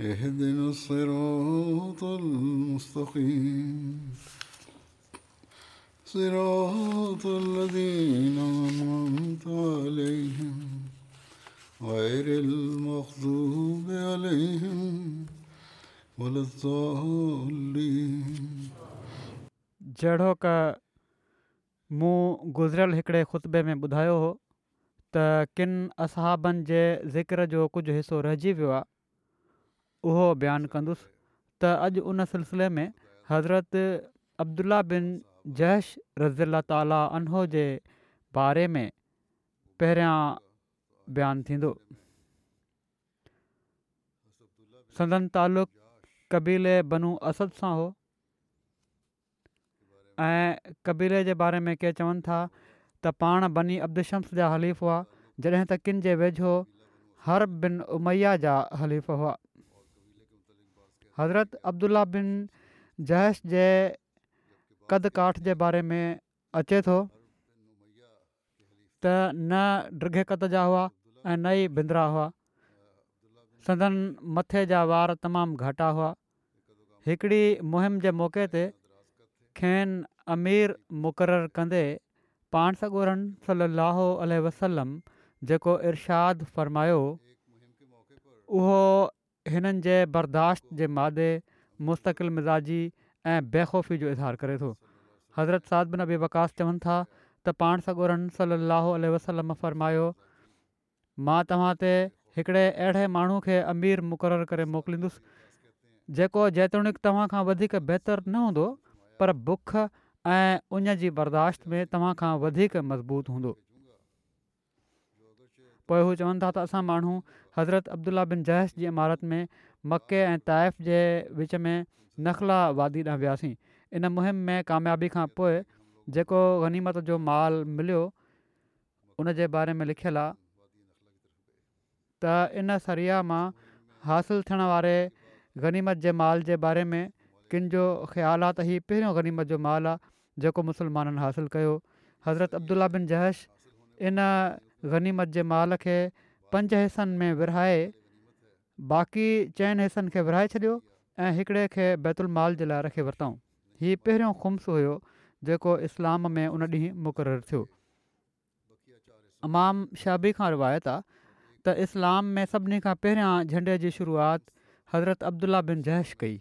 اهدنا الصراط المستقيم صراط الذين أنعمت عليهم عليهم غير المغضوب ولا الضالين جڑو کہ من گزر ایکڑے خطبے میں بدھا ہوحاب کے ذکر جو کچھ حصہ رہے جی उहो बयानु कंदुसि त अॼु उन सिलसिले में हज़रत अब्दुला बिन जैश रज़ीला ताला इनहो जे बारे में पहिरियां बयानु थींदो सदन तालुक़ु कबीले बनू असद सां हो ऐं कबीले जे बारे में के चवनि था त पाण बनी अब्दुशम्स जा हलीफ़ हुआ जॾहिं त किन जे वेझो हर बिन उमैया जा हलीफ़ हुआ हज़रत अब्दुला बिन जहेश जे काठ जे बारे में अचे थो त न कद जा हुआ ऐं न ई बिंदरा हुआ सदन मथे जा वार तमामु घाटा हुआ हिकिड़ी मुहिम जे मौक़े ते खेनि अमीर मुक़ररु कंदे पाण सॻुरनि सलाहु वसलम जेको इरशाद फ़रमायो उहो हिननि जे बर्दाश्त जे मादे मुस्तक़िल मिज़ाजी ऐं बेखौफ़ी जो इज़हार करे थो हज़रत साद बिन अबी वकास चवनि था त पाण सॻो रन सरमायो मां तव्हां ते हिकिड़े अहिड़े माण्हू खे अमीर मुक़रर करे मोकिलिंदुसि जेको जेतोणीकि तव्हां खां वधीक बहितरु न हूंदो पर बुख ऐं उन जी बर्दाश्त में तव्हां खां वधीक मज़बूत हूंदो पोइ हू चवनि था त असां माण्हू हज़रत अब्दुल्ला बिन जश जी इमारत में मके ऐं ताइफ़ जे विच में नखला वादी वियासीं इन मुहिम में कामयाबी खां पोइ जेको गनीमत जो माल मिलियो उन जे बारे में लिखियलु आहे त इन सरिया मां हासिलु थियण वारे गनीमत जे माल जे बारे में किनि जो ख़्यालु आहे त ई पहिरियों गनीमत जो माल आहे जेको मुस्लमाननि हासिलु कयो हज़रत अब्दुला बिन जहश इन गनीमत जे माल खे पंज हिसनि में विरहाए बाक़ी चइनि हिसनि खे विराए छॾियो ऐं हिकिड़े खे बैतुल माल जे लाइ रखे वरितऊं हीउ पहिरियों खुम्स हुयो जेको इस्लाम में उन ॾींहुं मुक़ररु थियो इमाम शाबी खां रिवायत आहे इस्लाम में सभिनी खां पहिरियां झंडे जी शुरुआति हज़रत अब्दुल्ल्ल्ल्ल्ला बिन जैश कई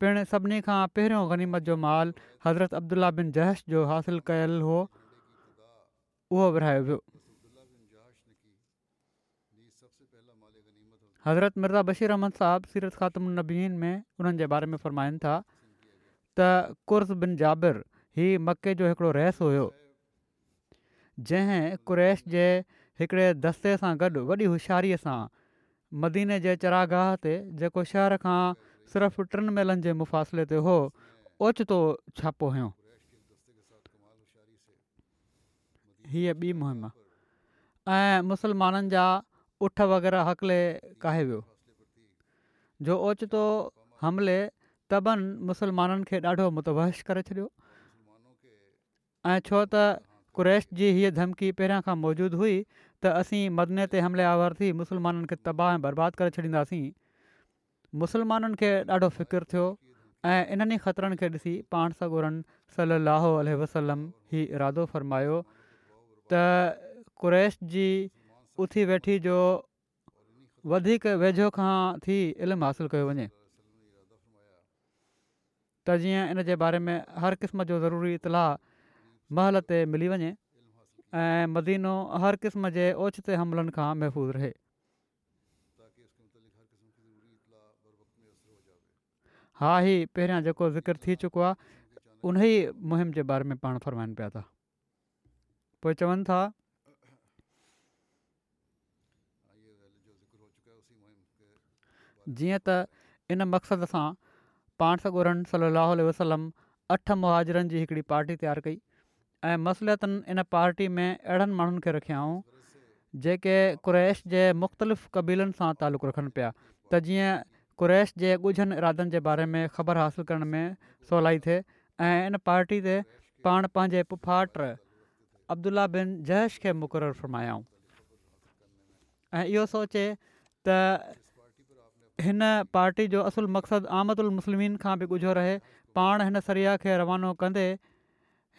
पिण सभिनी खां पहिरियों गनीमत जो माल हज़रत अब्दुल्ल्ल्ल्ल्ला बिन जैश जो हासिलु कयलु हो उहो वियो हज़रत मिर्ज़ा बशीर अहमद साहिबु सीरत ख़ातम नबीन में उन्हनि जे बारे में फ़रमाइनि था त कुर्ज़ बिन जाबिर हीउ मके जो हिकिड़ो रहस हुयो जंहिं कुरैश जे हिकिड़े दस्ते सां गॾु वॾी होशियारीअ सां मदीने जे चरागाह ते जेको शहर खां सिर्फ़ु टिनि मेलनि जे मुफ़ासिले ते हो ओचितो छापो हुयो हीअ ॿी मुहिम ऐं मुसलमाननि जा उठ वग़ैरह हकले काहे वियो जो ओचितो हमले तबनि मुसलमाननि खे ॾाढो मुतवहिश करे छॾियो ऐं छो त कु्रैश जी हीअ धमकी पहिरियां खां मौजूदु हुई त असीं मदने ते हमले आवरती मुसलमाननि खे तबाह ऐं बर्बादु करे छॾींदासीं मुसलमाननि खे ॾाढो फ़िकिरु थियो ऐं इन्हनि ई ख़तरनि खे ॾिसी पाण सां सलाहु वसलम ई इरादो फ़रमायो त कुरेश जी उथी वेठी जो वधीक वेझो खां थी इल्मु हासिलु कयो वञे त जीअं इन जे बारे में हर क़िस्म जो ज़रूरी इतलाउ महल ते मिली वञे ऐं मदीनो हर क़िस्म जे ओचिते हमलनि खां महफ़ूज़ रहे हा ही पहिरियां जेको ज़िक्र थी चुको आहे उन ई मुहिम जे बारे में पाण फ़रमाइनि पिया था पोइ चवनि था जीअं त इन मक़सद सां पाण सगोरन गॾु सली वसलम अठ मुहाजरनि जी हिकिड़ी पार्टी तयारु कई ऐं मसलतनि इन पार्टी में अहिड़नि माण्हुनि खे रखियाऊं जेके कुरैश जे मुख़्तलिफ़ क़बीलनि सां तालुक़ु रखनि पिया त जीअं कुरैश जे ॻुझनि इरादनि जे बारे में ख़बर हासिलु करण में सवलाई थिए ऐं इन पार्टी ते पाण पंहिंजे पुफाट अब्दुला बिन जयश खे मुक़ररु फरमायाऊं ऐं इहो सोचे त हिन पार्टी जो असुल मक़सदु आमद उल मुस्लिम खां बि ॻुझो रहे पाण हिन सरिया खे रवानो कंदे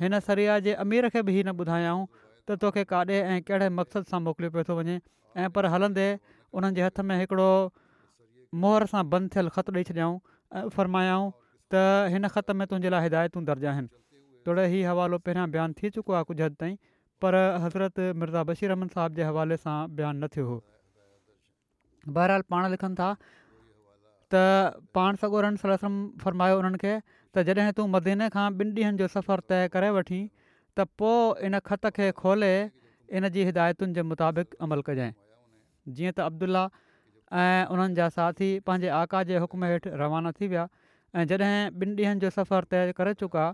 हिन सरिया जे अमीर खे बि न ॿुधायऊं त तोखे काॾे ऐं कहिड़े मक़सदु सां मोकिलियो पियो थो वञे ऐं पर हलंदे उन्हनि जे हथ में हिकिड़ो मोहर सां बंदि थियलु ख़तु ॾेई छॾियाऊं ऐं फ़रमायाऊं त हिन ख़त में तुंहिंजे लाइ हिदायतूं दर्ज़ु आहिनि थोरो हीउ हवालो पहिरियां बयानु थी चुको आहे कुझु हदि ताईं पर हज़रत मिर्ज़ा अहमद साहब जे हवाले सां बयानु न थियो हो बहरहाल पाण लिखनि था त पाण सगोरन सलसम फ़रमायो उन्हनि खे त जॾहिं तूं मदीने खां ॿिनि ॾींहंनि जो सफ़रु तइ करे वठी त पोइ इन ख़त खे खोले इन जी हिदायतुनि जे मुताबिक़ अमल कजांइ जीअं त अब्दुल्ल्ल्ल्ल्ला ऐं उन्हनि जा साथी पंहिंजे आका जे हुकम हेठि रवाना थी विया ऐं जॾहिं ॿिनि ॾींहंनि जो सफ़रु तय करे चुका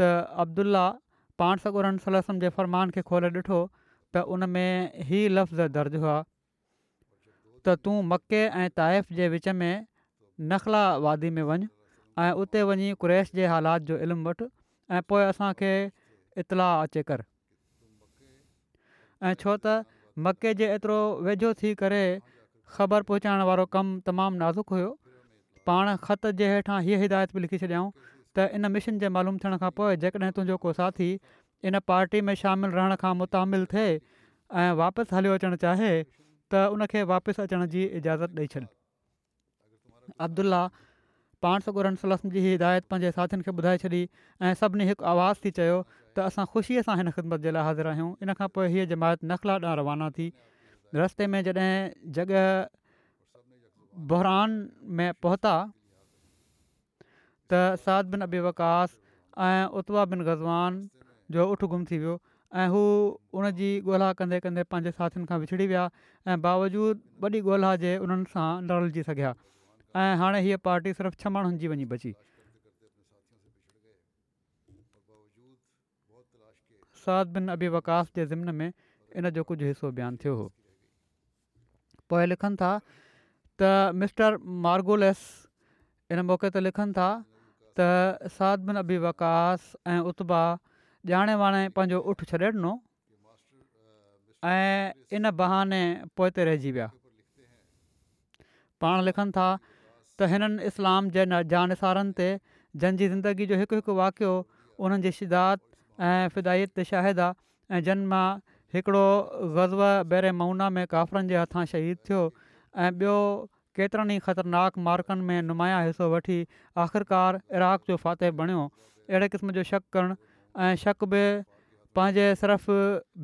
त अब्दुल्ल्ला पाण सगोरन सलसम जे फ़रमान खे खोले ॾिठो त उन में ई लफ़्ज़ दर्ज हुआ त तूं मके ऐं ताइफ़ जे विच में नखला वादी में वञु ऐं उते वञी क्रैश जे हालात जो इल्मु वठि ऐं पोइ असांखे इतलाउ अचे कर ऐं छो त मके जे एतिरो वेझो थी करे ख़बर पहुचाइण वारो कमु तमामु नाज़ुक हुयो पाण ख़त जे हेठां हीअ हिदायत बि लिखी छॾियाऊं त इन मिशन जे मालूम थियण खां पोइ जेकॾहिं तुंहिंजो को साथी इन पार्टी में शामिलु रहण खां मुतामिल थिए ऐं वापसि हलियो अचणु चाहे त उनखे वापसि अचण जी इजाज़त ॾेई छॾिनि अब्दुलाह पाण सलसम जी हिदायत पंहिंजे साथियुनि खे ॿुधाए छॾी ऐं सभिनी हिकु आवाज़ थी चयो त असां ख़ुशीअ सां हिन ख़िदमत जे लाइ हाज़िर आहियूं इन खां पोइ हीअ जमायत नखला ॾांहुं रवाना थी रस्ते में जॾहिं जॻह बहरान में पहुता त साद बिन अबी वकास ऐं उतवा बिन गज़वान जो उठ गुम थी वियो ऐं हू उनजी ॻोल्हा कंदे कंदे पंहिंजे साथियुनि खां विछड़ी विया ऐं बावजूदु वॾी ॻोल्हा जे उन्हनि सां न सघिया ऐं हाणे हीअ पाटी सिर्फ़ु छह माण्हुनि जी वञी बची साद बिन अबी वकास जे ज़िमिन में इन जो कुझु हिसो बयानु थियो हुओ पोएं लिखनि था त मिस्टर मार्गोलस इन मौके ते लिखनि था त साद बिन अबी वकास ऐं उता ॼाणे वाणे पंहिंजो उठ छॾे ॾिनो ऐं इन बहाने पोइ ते रहिजी विया पाण लिखनि था त हिननि इस्लाम जे न जानसारनि ते जंहिंजी ज़िंदगी जो हिकु हिकु वाक़ियो उन्हनि जी शिदात ऐं फिदायत ते शाहिद आहे ऐं जिन मां हिकिड़ो ज़ज़व बहिरे ममूना में काफ़िरनि जे हथां शहीद थियो ऐं ॿियो केतिरनि ई ख़तरनाक मार्कनि में नुमाया हिसो वठी आख़िरकार इराक़ जो फ़ाते बणियो अहिड़े क़िस्म जो शक करणु शक बि पंहिंजे सिर्फ़ु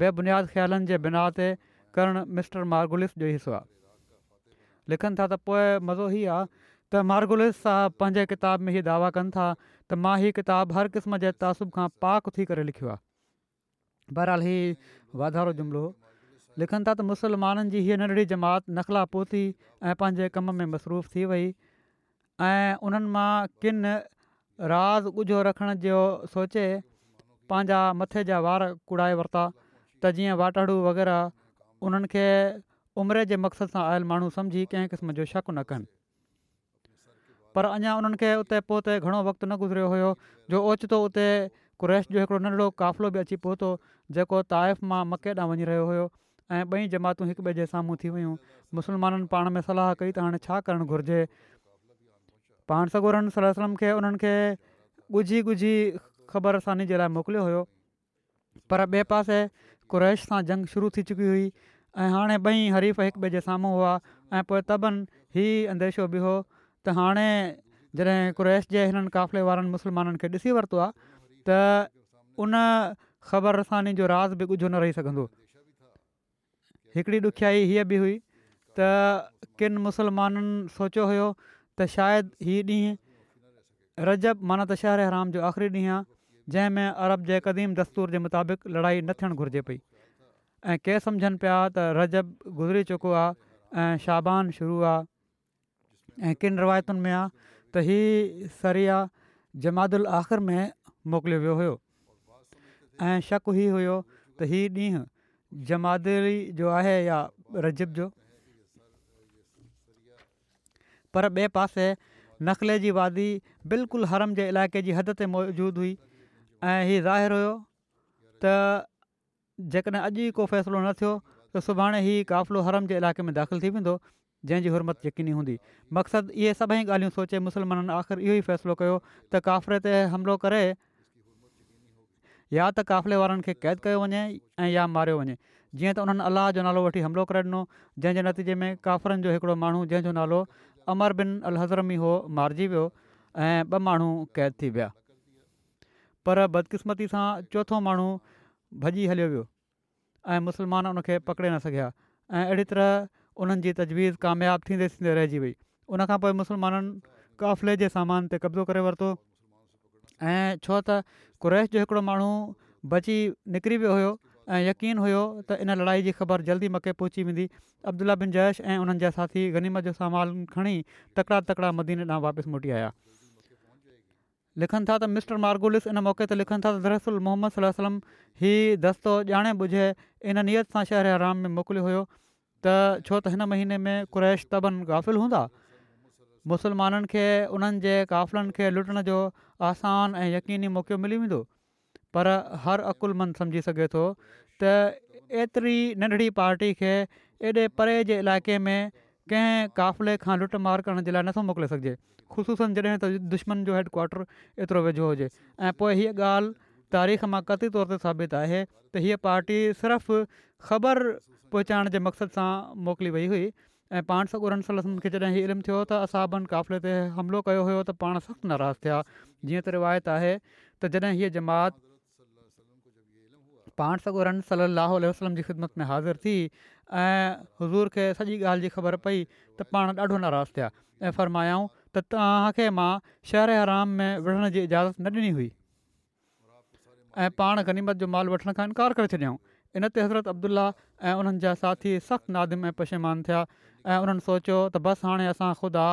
बेबुनियाद ख़्यालनि जे बिना ते करणु मिस्टर मार्गुलिस जो हिसो आहे लिखनि था त मज़ो ई आहे त मारगुलिस साहब पंहिंजे किताब में हीअ दावा कनि था त मां हीअ किताबु हर क़िस्म जे तासुब खां पाक थी करे लिखियो आहे बहरहाल हीउ वाधारो जुमिलो लिखनि था त मुसलमाननि जी हीअ नंढड़ी जमात नखला पोती ऐं पंहिंजे कम में मसरूफ़ थी वई ऐं उन्हनि मां किनि राज़ ॻुझो रखण जो सोचे पंहिंजा मथे जा वार कुड़ाए वरिता त जीअं वाटड़ू वग़ैरह उन्हनि खे उमिरि जे मक़सदु सां आयल माण्हू सम्झी कंहिं क़िस्म जो शक न कनि पर अञा उन्हनि खे उते पोइ त घणो वक़्तु न गुज़रियो हुयो जो ओचितो उते क़रैश जो हिकिड़ो नंढो क़ाफ़िलो बि अची पहुतो जेको ताइफ़ मां मके ॾांहुं वञी रहियो हुयो ऐं ॿई जमातूं हिकु ॿिए जे साम्हूं थी वियूं मुस्लमाननि पाण में सलाहु कई त हाणे छा करणु घुरिजे पाण सगोरन सलम खे उन्हनि खे ॻुझी ॻुझी ख़बर जे लाइ मोकिलियो हुयो पर ॿिए पासे क़रैश सां जंग शुरू थी चुकी हुई ऐं हाणे ॿई हरीफ़ हिकु ॿिए जे साम्हूं हुआ ऐं पोइ तबनि ई अंदेशो बि त हाणे जॾहिं कुरैश जे हिननि काफ़िले वारनि मुस्लमाननि खे ॾिसी वरितो आहे त उन ख़बर रसानी जो राज़ बि ॻुझो न रही सघंदो हिकिड़ी ॾुखयाई हीअ बि हुई त किन मुसलमाननि सोचियो हुयो त शायदि हीअ ॾींहुं रजब माना त हराम जो आख़िरी ॾींहुं आहे जंहिंमें अरब जे क़दीम दस्तूर जे मुताबिक़ लड़ाई न थियणु घुरिजे पई ऐं के सम्झनि पिया त रजब गुज़री चुको आहे ऐं शाबान शुरू आहे ऐं किन रिवायतुनि में आहे त हीउ सरिया जमादुल आख़िर में मोकिलियो वियो हुयो ऐं शक हीउ हुयो त हीअ ॾींहुं जमादली जो आहे या रजब जो पर ॿिए पासे नखले जी वादी बिल्कुलु हरम जे इलाइक़े जी हद ते मौजूदु हुई ऐं हीअ ज़ाहिर हुयो त जेकॾहिं अॼु ई को फ़ैसिलो न थियो त सुभाणे हीउ क़ाफ़िलो हरम जे इलाइक़े में दाख़िलु थी वेंदो जंहिंजी हुरमत यकीनी हूंदी मक़सदु इहे सभई ॻाल्हियूं सोचे मुसलमाननि आख़िर इहो ई फ़ैसिलो कयो त काफ़िरे ते हमिलो करे या त काफ़िले वारनि खे क़ैद कयो वञे ऐं या मारियो वञे जीअं त उन्हनि अलाह जो नालो वठी हमिलो करे ॾिनो जंहिंजे नतीजे में काफ़िरनि जो हिकिड़ो माण्हू जंहिंजो नालो अमर बिन अल हज़रमी हो मारिजी वियो ऐं ॿ माण्हू क़ैद थी विया पर बदकिस्मती सां चोथों माण्हू भॼी हलियो वियो ऐं मुसलमान उनखे पकिड़े न सघिया ऐं अहिड़ी तरह उन्हनि जी तजवीज़ कामियाबु थींदे थींदे रहिजी वई उनखां पोइ मुस्लमाननि क़फ़िले जे सामान ते कब्ज़ो करे वरितो ऐं छो त कुरैश जो हिकिड़ो माण्हू बची निकिरी वियो हुयो ऐं यकीन हुयो त इन लड़ाई जी ख़बर जल्दी मके पहुची वेंदी अब्दुला बिन जयश ऐं उन्हनि जा साथी गनीमत जो सामान खणी तकिड़ा तकिड़ा मदीन ॾांहुं वापसि मोटी आया लिखनि था त मिस्टर मार्गुलिस इन मौक़े ते लिखनि था त दरसल मोहम्मद सलम वसलम ही दस्तो ॼाणे ॿुधे इन नियत सां शहर आराम में मोकिलियो हुयो त छो त हिन महीने में कुरैश तबन गाफ़िल हूंदा मुसलमाननि खे उन्हनि जे क़ाफ़िलनि खे लुटण जो आसान ऐं यकीनी मौक़ो मिली वेंदो पर हर अकुल मंद सम्झी सघे थो त एतिरी नंढड़ी पार्टी खे एॾे परे जे इलाइक़े में कंहिं क़ाफ़िले खां लुट मार करण जे लाइ नथो मोकिले सघिजे ख़ुसूसनि जॾहिं त दुश्मन जो हेडक्वाटर एतिरो वेझो हुजे ऐं पोइ हीअ ॻाल्हि तारीख़ मां कतिली तौर ते साबित आहे त हीअ पार्टी सिर्फ़ु ख़बर पहुचाइण जे मक़सद सां मोकिली वई हुई ऐं पाण सखुरम सलसम खे जॾहिं इल्मु थियो त असां ॿिनि क़ाफ़िले ते हमिलो कयो हुयो त पाण सख़्तु नाराज़ु थिया जीअं त रिवायत आहे त जॾहिं हीअ जमात पान सखुरन सलाहु वसलम जी ख़िदमत में हाज़िर थी ऐं हुज़ूर खे सॼी ॻाल्हि जी ख़बर पई त पाण ॾाढो नाराज़ु थिया ऐं फरमायाऊं त तव्हांखे मां शहर आराम में विढ़ण जी इजाज़त न ॾिनी हुई ऐं पाण गनीमत जो माल वठण खां इनकार करे छॾियऊं इन ते हज़रत अब्दुला ऐं उन्हनि जा साथी सख़्तु नादिम ऐं पशेमान थिया ऐं उन्हनि सोचियो त बसि हाणे असां ख़ुदा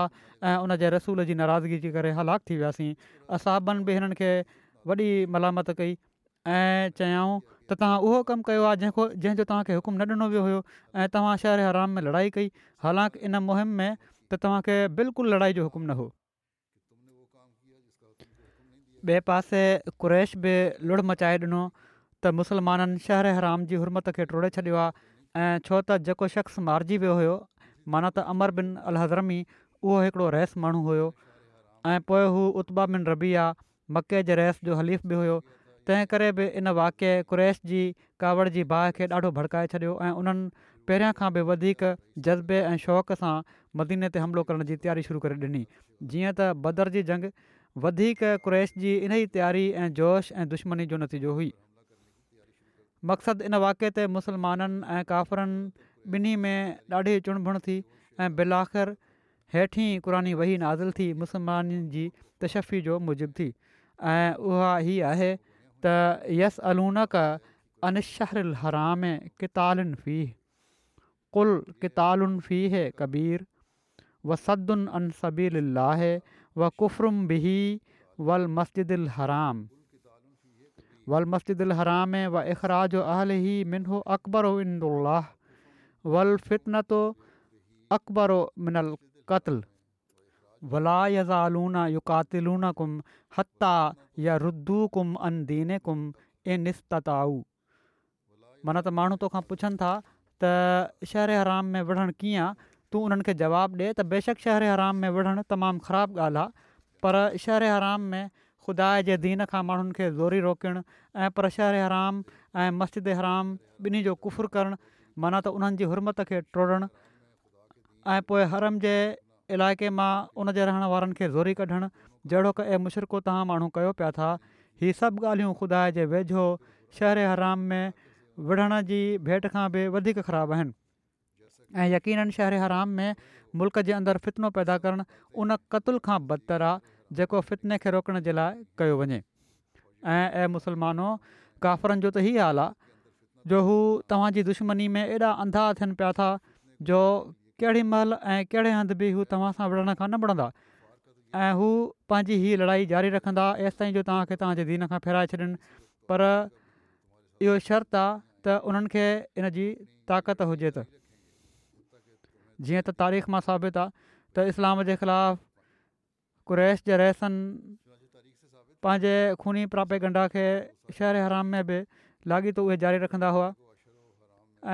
ऐं उन जे रसूल जी नाराज़गी जे करे हलाकु थी वियासीं असां बि हिननि खे वॾी मलामत कई ऐं चयाऊं त तव्हां उहो कमु कयो आहे जंहिंखो जंहिंजो तव्हांखे न ॾिनो वियो हुयो ऐं तव्हां शहर हराम में लड़ाई कई हालांकि इन मुहिम में त तव्हांखे बिल्कुलु लड़ाई जो हुकुम न हो ॿिए पासे कुरैश बि लुणु मचाए ॾिनो त मुसलमाननि शहर हराम जी हुरमत खे टोड़े छॾियो आहे छो त जेको शख़्स मारिजी वियो हुयो माना त अमर बिन अल हज़रमी उहो हिकिड़ो रहिसु माण्हू हुयो ऐं पोइ हू उत्बा बिन रबिया आहे मके जे जो हलीफ़ बि हुयो तंहिं करे बि इन वाके कुरैश जी कावड़ जी बाहि खे ॾाढो भड़काए छॾियो ऐं उन्हनि पहिरियां खां बि वधीक जज़्बे ऐं शौक़ सां मदीने ते हमिलो करण जी तयारी शुरू करे ॾिनी जीअं त बदर जी जंग वधीक कु्रैश जी इन ई त्यारी ऐं जोश ऐं दुश्मनी जो नतीजो हुई मक़सदु इन वाक़े ते मुसलमाननि ऐं काफ़िरनि ॿिन्ही में ॾाढी चुण बुण थी ऐं बिल आख़िर हेठीं क़ुर वही नाज़िल थी मुसलमाननि जी तशफ़ी जो मूजिब थी ऐं उहा हीअ आहे त यस अलूनक अन शहर अलहराम फ़ी कुलु कितालन फी है कबीर वसन सबीरा व कुफ़ुम बि वल मस्तिदराम वलमस्तिदलाम वाजो अकबरोनो अकबरोनाऊ मन त माण्हू तोखा पुछनि था त शर हराम में विढ़ण कीअं तूं उन्हनि खे जवाबु ॾिए त बेशक शहर हराम में विढ़णु तमामु ख़राबु ॻाल्हि आहे पर शहर हराम में ख़ुदा जे दीन खां माण्हुनि खे ज़ोरी रोकणु ऐं पर शहरे हराम ऐं मस्जिद हराम ॿिन्ही जो कुफ़ुरु करणु माना त उन्हनि जी हुरमत खे टोड़णु हरम जे इलाइक़े मां उन जे रहण वारनि खे ज़ोरी कढणु जहिड़ो क ऐं मुशिरको तव्हां माण्हू कयो पिया था हीअ सभु ॻाल्हियूं ख़ुदा जे वेझो शहरे हराम में विढ़ण जी भेंट खां बि वधीक ख़राबु आहिनि ऐं यकीननि शहर हराम में मुल्क जे अंदरु फितनो पैदा करणु उन क़तूल खां बदतर आहे जेको फितिने खे रोकण जे लाइ कयो वञे ऐं मुसलमानो काफ़िरनि जो त ई हाल आहे जो हू तव्हांजी दुश्मनी में एॾा अंधा थियनि पिया था जो कहिड़ी महिल ऐं कहिड़े हंधि बि हू तव्हां सां विढ़ण खां न विढ़ंदा ऐं हू पंहिंजी हीअ लड़ाई जारी रखंदा ऐसि जो तव्हांखे तव्हांजे दीन खां फेराए छॾनि पर इहो शर्त आहे त उन्हनि खे इन जी ताक़त जीअं त तारीख़ मां साबित आहे त इस्लाम जे ख़िलाफ़ु कुरेश जे रहसनि पंहिंजे खूनी प्रापे गंडा खे शहर हराम में बि लाॻीतो उहे जारी रखंदा हुआ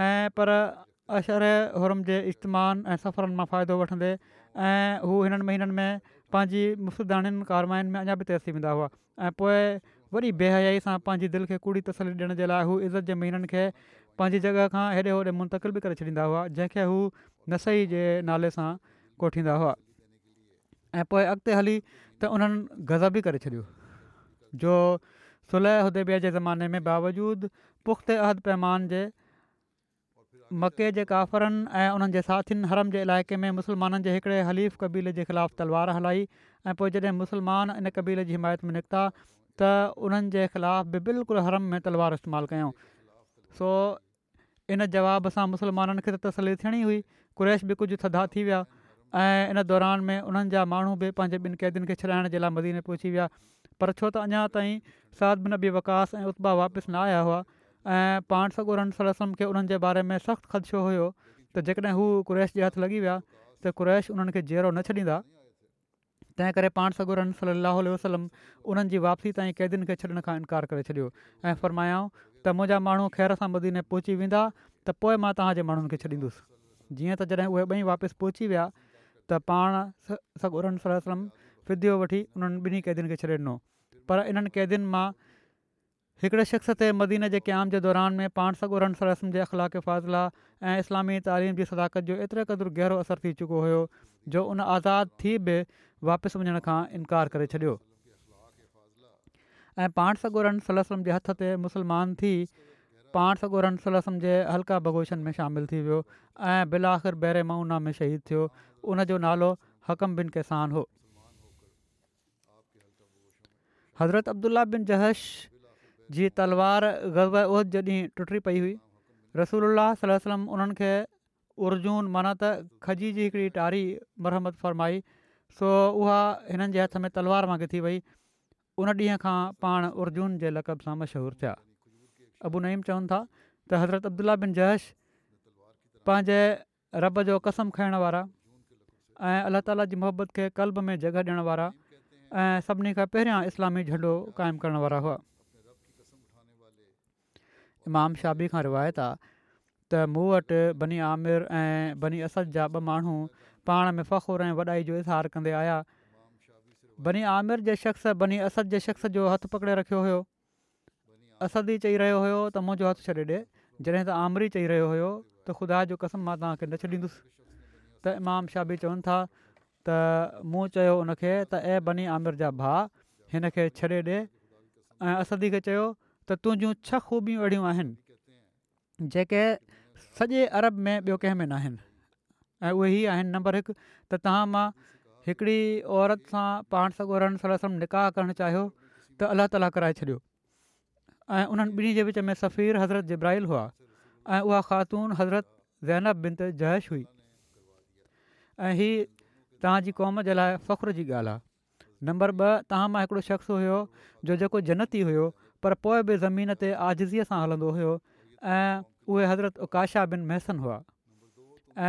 ऐं पर अशर हुरम जे इजमाउनि ऐं सफ़रनि मां फ़ाइदो वठंदे ऐं हू हिननि महीननि में पंहिंजी मुफ़दाननि कारवायुनि में अञा बि तेज़ थी वेंदा हुआ ऐं पोइ वरी बेहयाई सां पंहिंजी दिलि खे कूड़ी तसली ॾियण जे लाइ हू इज़त जे महीननि खे पंहिंजी जॻह खां हेॾे होॾे मुंतिल बि करे छॾींदा हुआ जंहिंखे हू नसई जे नाले सां कोठींदा हुआ ऐं पोइ अॻिते हली त उन्हनि ग़ज़ बि करे छॾियो जो सुलह उदेबिया जे ज़माने में बावजूदु पुख़्त अहद पैमान जे मके जे काफ़रनि ऐं उन्हनि जे साथियुनि हरम जे इलाइक़े में मुसलमाननि जे हिकिड़े हलीफ़ क़बीले जे ख़िलाफ़ु तलवार हलाई ऐं पोइ जॾहिं मुसलमान इन कबीले जी हिमायत में निकिता त उन्हनि जे ख़िलाफ़ बि बिल्कुलु हरम में तलवार इस्तेमालु कयूं सो इन जवाब सां मुस्लमाननि खे त तसली थियणी हुई कुरैश बि कुझु थधा थी विया ऐं इन दौरान में उन्हनि जा माण्हू बि पंहिंजे ॿिनि क़ैदियुनि खे छॾाइण जे लाइ मदीन पहुची विया पर छो त अञा ताईं बिन अबी वकास ऐं उत्पा वापसि न आया हुआ ऐं पाण सगुरनि सरसम खे उन्हनि जे बारे में सख़्तु ख़दशो हुयो त जेकॾहिं हू कुरैश जे हथु लॻी विया त कुरैश उन्हनि खे ज़ेरो न छॾींदा तंहिं करे पाण सॻोरम सलाहु वसलम उन्हनि जी वापसी ताईं क़ैदियुनि खे छॾण खां इनकार करे छॾियो ऐं फ़र्मायो त मुंहिंजा माण्हू ख़ैर सां मदीने पहुची वेंदा त पोइ मां तव्हांजे माण्हुनि खे छॾींदुसि जीअं त जॾहिं उहे ॿई वापसि पहुची विया त पाण वसलम फिदियो वठी उन्हनि ॿिन्ही कैदियुनि खे छॾे ॾिनो पर इन्हनि क़ैदियुनि मां हिकिड़े शख़्स ते मदीने जे क़याम जे दौरान में पाण सगोरन सलम जे अख़लाक फ़ाज़िला ऐं इस्लामी तालीम जी सदाकत जो एतिरे क़दुरु गहिरो असरु थी चुको हुयो जो उन आज़ादु थी बि वापसि वञण खां इनकार करे छॾियो ऐं पाण सगोरन सलम जे हथ ते मुसलमान थी पाण सगोरन सलम जे हल्का बगोशन में शामिलु थी वियो ऐं बिल आख़िर बेरेमूना में शहीद थियो उन नालो हकम बिन केसान हो हज़रत अब्दुला बिन जहश जी तलवार गज़बद जे ॾींहुं टुटी पई हुई रसूल सलम उन्हनि उर्जून माना त खजी जी हिकिड़ी टारी मरहमत फ़रमाई सो उहा हिननि जे हथ में तलवार मांग थी वई उन ॾींहं खां पाण उर्जून जे लक़ब सां मशहूरु थिया अबू नईम चवनि था त हज़रत अब्दुला बिन जहश पंहिंजे रब जो कसम खाइण वारा ऐं अलाह ताला जी मुहबत खे कल्ब में जॻह ॾियणु वारा ऐं सभिनी खां पहिरियां इस्लामी झंडो क़ाइमु करण वारा हुआ इमाम शाबी खां रिवायत आहे त मूं वटि बनी आमिर ऐं बनी असद जा ॿ माण्हू पाण में फ़खुरु ऐं वॾाई जो इज़हार कंदे आया बनी आमिर जे शख़्स बनी असद जे शख़्स जो हथु पकिड़े रखियो हुयो असदी चई रहियो हुयो त मुंहिंजो हथु छॾे ॾिए जॾहिं त आमरी चई रहियो हुयो त ख़ुदा जो कसम मां तव्हांखे न छॾींदुसि त इमाम शाबी चवनि था त मूं चयो उनखे त ऐं बनी आमिर जा भाउ हिन खे छॾे ऐं असदी खे चयो त तुंहिंजूं छह ख़ूबियूं अहिड़ियूं आहिनि जेके सॼे अरब में ॿियो कंहिं में न आहिनि ऐं उहे ई आहिनि नंबर हिकु त तव्हां मां हिकिड़ी औरत सां पाण सॻो रण निकाह करणु चाहियो त अल्ला ताला कराए छॾियो ऐं उन्हनि ॿिन्ही जे विच में सफ़ीर हज़रत जब्राहिल हुआ ऐं उहा ख़ातून हज़रत ज़ैनब बिन ते हुई ऐं हीअ तव्हांजी क़ौम जे लाइ फ़ख्रु जी ॻाल्हि आहे नंबर ॿ तव्हां मां हिकिड़ो शख़्स हुयो जो जेको जनती हुयो पर पोइ बि ज़मीन ते सां हलंदो ऐं उहे हज़रत उकाशा बिन महसन हुआ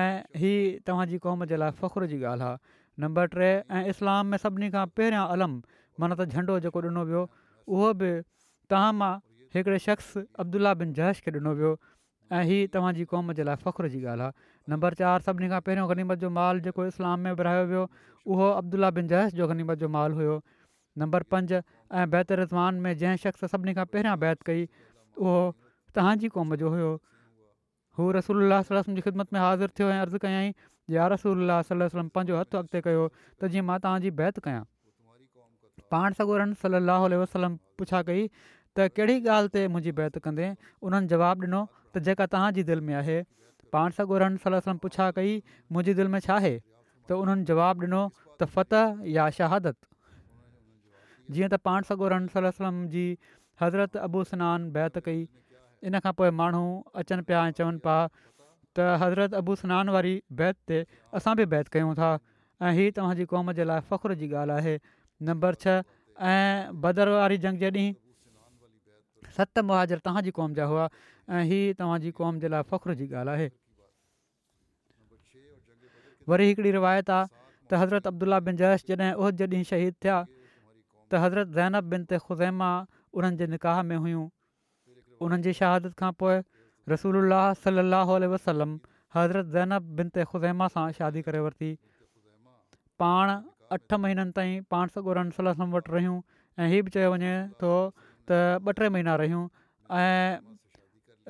ऐं हीअ तव्हांजी क़ौम जे लाइ फ़ख्रु जी ॻाल्हि आहे नंबर टे ऐं इस्लाम में सभिनी खां पहिरियां अलम माना त झंडो जेको ॾिनो वियो उहो बि तव्हां मां हिकिड़े शख़्स अब्दुला बिन जैश खे ॾिनो वियो ऐं हीअ तव्हांजी क़ौम जे लाइ फ़ख्रु जी ॻाल्हि आहे नंबर चारि सभिनी खां पहिरियों गनीमत जो माल जेको इस्लाम में विरिहायो वियो उहो अब्दुला बिन जैश जो गनीमत जो माल हुयो नंबर पंज ऐं बैत रिज़वान में जंहिं शख़्स सभिनी खां पहिरियां बैत कई उहो तव्हांजी क़ौम जो हुयो हू रसूल जी ख़िदमत में हाज़िर थियो ऐं अर्ज़ु कयई या रसूल सलम पंहिंजो हथु अॻिते कयो त जीअं मां तव्हांजी बैत कयां पाण सॻोरन सलाहु वसलम पुछा कई त कहिड़ी ॻाल्हि ते मुंहिंजी बैत कंदे उन्हनि जवाबु ॾिनो त जेका तव्हांजी दिलि में आहे पाण सॻोरम सलम पुछा कई मुंहिंजी दिलि में छा छाहे त उन्हनि जवाबु ॾिनो त फ़तह या शहादत जीअं त पाण साॻोरन सलम जी हज़रत अबू बैत कई इन खां पोइ माण्हू अचनि पिया ऐं चवनि पिया त हज़रत अबू सनान वारी बैत ते असां बि बैत कयूं था ऐं हीअ तव्हांजी क़ौम जे लाइ फ़ख्रु जी ॻाल्हि आहे नंबर छह ऐं बदर वारी जंग जे ॾींहुं सत मुहाजर तव्हांजी क़ौम जा हुआ ऐं हीअ तव्हांजी क़ौम जे लाइ फ़ख्रु जी ॻाल्हि आहे वरी हिकिड़ी रिवायत आहे त हज़रत अब्दुल्ला बिन जयश जॾहिं उह जॾहिं शहीद थिया त हज़रत ज़ैनब बिन ते ख़ुज़ैमा उन्हनि जे निकाह में हुयूं उन्हनि जी शहादत खां पोइ रसूल सलाहु वसलम हज़रत ज़ैनब बिन ते ख़ुज़ैमा सां शादी करे वरिती पाण अठ महीननि ताईं पाण सॻु वटि रहियूं ऐं हीअ बि चयो वञे थो त ॿ टे महीना रहियूं ऐं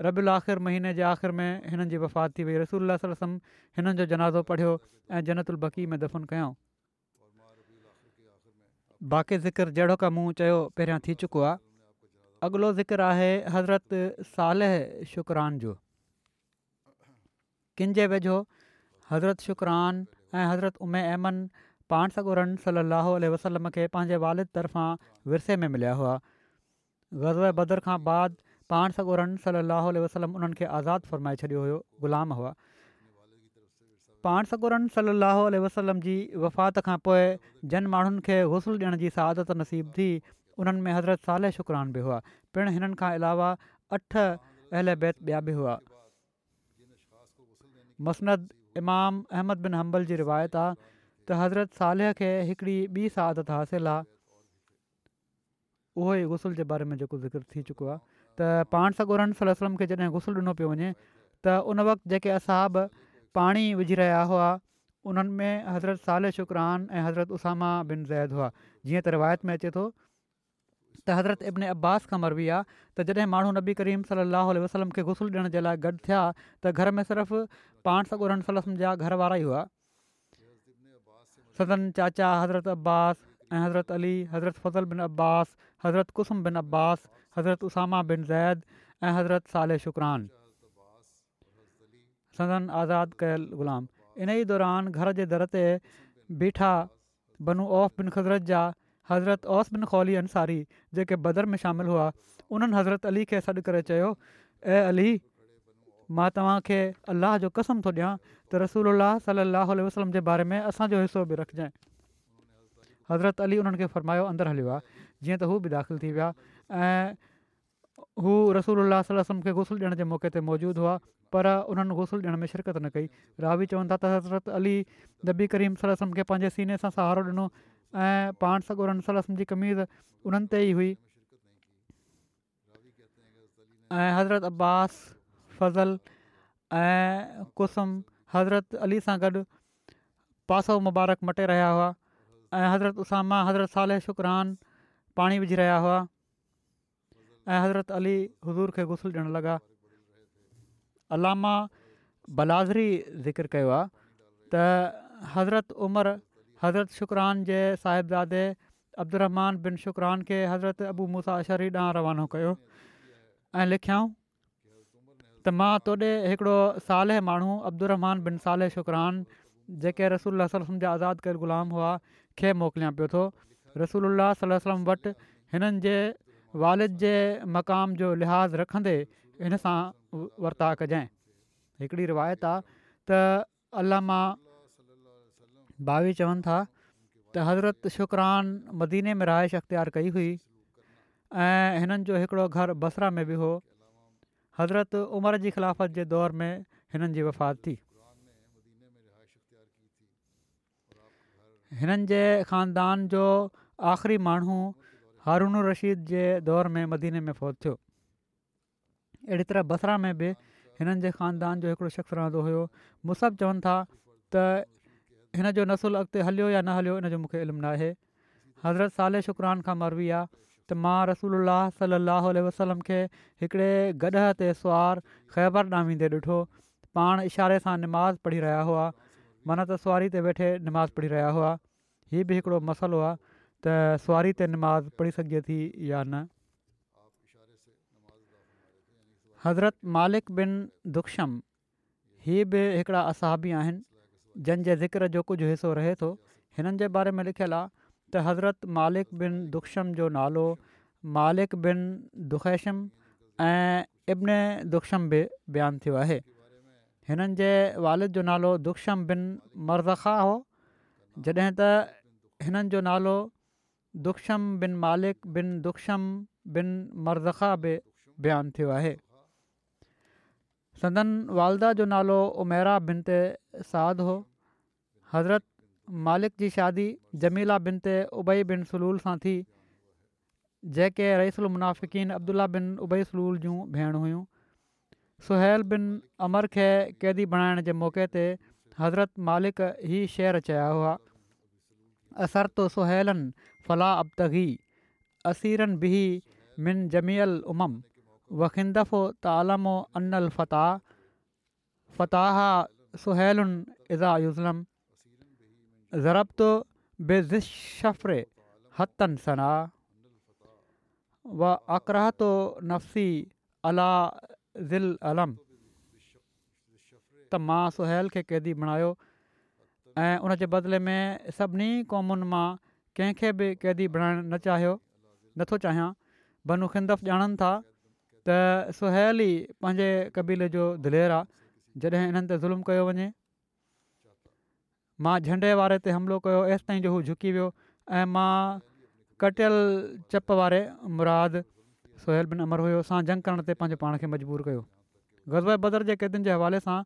रब॒ल आख़िरि महीने जे आख़िर में हिननि जी वफ़ात थी वई रसूल हिननि जो जनाज़ो पढ़ियो ऐं जनतुल बकी में दफ़न कयऊं बाक़ी ज़िक्र जहिड़ो का मूं चयो पहिरियां थी चुको आहे अॻिलो ज़िक्र आहे हज़रत सालह शुकरान जो किनि जे वेझो हज़रत शुकरान ऐं हज़रत उमे अमन पाण सगोरनि सलाह वसलम खे पंहिंजे वालिद तरफ़ां विरसे में मिलिया हुआ ग़ज़ब बदर खां बाद पाण सॻोरन सलाहु वसलम उन्हनि खे आज़ादु फ़रमाए छॾियो हुयो ग़ुलाम हुआ पाण सगोरम सलाहु वसलम जी वफ़ात खां पोइ जन माण्हुनि खे गौसल ॾियण जी सादत नसीबु थी उन्हनि में हज़रत साल शुकरान बि हुआ पिणु हिननि खां अलावा अठ अहल बैत ॿिया बि हुआ मसनद इमाम अहमद बिन हंबल जी रिवायत आहे त हज़रत सालह खे हिकिड़ी ॿी सादत हासिलु आहे उहो ई ग़ुसल जे बारे में जेको ज़िक्र थी चुको आहे त पाण सां गुरसलम खे जॾहिं गुसल ॾिनो पियो वञे त उन वक़्तु जेके असाब पाणी विझी रहिया हुआ उन्हनि में हज़रत साले शुकरान ऐं हज़रत उसामा बिन ज़ैद हुआ जीअं त रिवायत में अचे थो त हज़रत इबिन अब्बास खां मरबी आहे त जॾहिं माण्हू नबी करीम सलाहु वसलम खे गुसल ॾियण जे लाइ गॾु थिया त घर में सिर्फ़ु पाण सौ उर सलसम जा घर वारा ई हुआ सदन चाचा हज़रत अब्बास ऐं हज़रत अली हज़रत फज़ल बिन अब्बास हज़रत कुसुम बिन अब्बास हज़रत उसामा बिन ज़ैद ऐं हज़रत साले शुकरान सदन आज़ादु कयल ग़ुलाम इन ई दौरान घर जे दर ते बीठा बनू औफ़ बिन जा हज़रत ओसबिन खौली अंसारी जेके बदर में शामिलु हुआ उन्हनि हज़रत अली खे सॾु करे चयो ए अली मां तव्हांखे अलाह जो कसम थो ॾियां त रसूल अलाह सल अल वसलम जे बारे में असांजो हिसो बि रखजांइ हज़रत अली उन्हनि खे फरमायो अंदरु हलियो आहे जीअं त हू बि दाख़िल थी विया ऐं हू रसूल अलाहम खे गुसल ॾियण जे मौक़े ते मौजूदु हुआ पर उन्हनि गुसल ॾियण में शिरकत न कई रावी चवनि था त हज़रत अली दॿी करीम सलम खे पंहिंजे सीने सां सहारो ॾिनो ऐं पाण सॻु सल जी कमीज़ उन्हनि ते ई हुई ऐं हज़रत अब्बास फज़ल ऐं कुसुम हज़रत अली सां गॾु पासो मुबारक मटे रहिया हुआ ऐं हज़रत उसामा हज़रत साले शुकरान पाणी विझी रहिया हुआ ऐं हज़रत अली हज़ूर खे गुसल ॾियणु लॻा अलामा बलाज़री ज़िकर कयो आहे त हज़रत उमर हज़रत शुकरान जे साहिबज़ादे अब्दुलरमान बिन शुकरान खे हज़रत अबू मुसा शरी ॾांहुं रवानो कयो ऐं लिखियऊं त मां तोॾे हिकिड़ो साले माण्हू अब्दुरमान बिन साले शुख़रान जेके रसूल सलम जा आज़ादु कयल ग़ुलाम हुआ खे मोकिलियां पियो थो रसूल सलम वटि हिननि जे वालिद जे मक़ाम जो लिहाज़ु रखंदे हिन सां वर्ता कजांइ हिकिड़ी रिवायत आहे علامہ भावी चवनि था त हज़रत शुकरान मदीने में राइश अख़्तियारु कई हुई ऐं हिननि जो हिकिड़ो घर बसरा में बि हो हज़रत उमिरि जी ख़िलाफ़त जे दौर में हिननि जी वफ़ात थी हिननि जे ख़ानदान जो आख़िरी माण्हू हारून रशीद जे दौर में मदीने में फ़ौत थियो अहिड़ी तरह बसरा में बि हिननि जे ख़ानदान जो हिकिड़ो शख़्स रहंदो हुयो मुसब चवनि था त हिन जो नसुलु अॻिते हलियो या न हलियो इन जो मूंखे इल्मु न आहे हज़रत साले शुकरान खां मरवी आहे त मां रसूल अलाह सलाहु वसलम खे हिकिड़े गॾह ते सुवारु ख़ैबर न वेंदे ॾिठो पाण इशारे सां निमाज़ पढ़ी रहिया हुआ मन त सुवारी ते वेठे निमाज़ पढ़ी रहिया हुआ हीअ बि हिकिड़ो मसलो आहे त सुवारी ते निमाज़ पढ़ी सघिजे थी या न हज़रत मालिक बिन दुखम हीअ बि हिकिड़ा असाबी आहिनि जंहिंजे ज़िक्र जो कुझु हिसो रहे थो हिननि जे बारे में लिखियलु आहे त हज़रत मालिक बिन दुख्शम जो नालो मालिक बिन दुख़ैशम ऐं इब्न दुख्शम बि बयानु थियो आहे हिननि जे वालिद जो नालो दुख्शम बिन मरदखाह हो जॾहिं त हिननि जो नालो दुख्शम बिन मालिक बिन दुख्शम बिन मरदखा बि बयानु थियो आहे संदन वालदा जो नालो उमेरा بنت ते साद हो हज़रत मालिक जी शादी जमीला बिन ते उबई बिन सलूल सां थी जेके रईसुल मुनाफ़िकिन अब्दुला बिन उबई सलूल जूं भेण हुयूं सुहैल बिन अमर खे क़ैदी बणाइण जे मौक़े ते हज़रत मालिक ई शेर चया हुआ असर तो सुलनि फलाह अबतगी असीरनि बि मिन وخندفو त अलमो الفتا अल फ़ताह फ़ताह सुहैलुनि इज़ा युज़लम شفر बेज़िश سنا हतन सना व ذل علم नफ़सी अला ज़िलम त मां सुहैल खे क़ैदी बणायो ऐं उन जे बदिले में सभिनी क़ौमुनि मां कंहिंखे बि क़ैदी बणाइणु न चाहियो नथो चाहियां ॼाणनि था त सुल ई पंहिंजे कबीले जो दिलेर आहे जॾहिं हिननि ते ज़ुल्म कयो वञे मां झंडे वारे ते हमिलो कयो एसि ताईं जो हू झुकी वियो ऐं मां कटियल चप वारे मुराद सोहैल बिन अमर हुयो असां जंग करण ते पंहिंजो पाण खे मजबूरु कयो गज़वे बदर जे क़ैदनि जे हवाले सां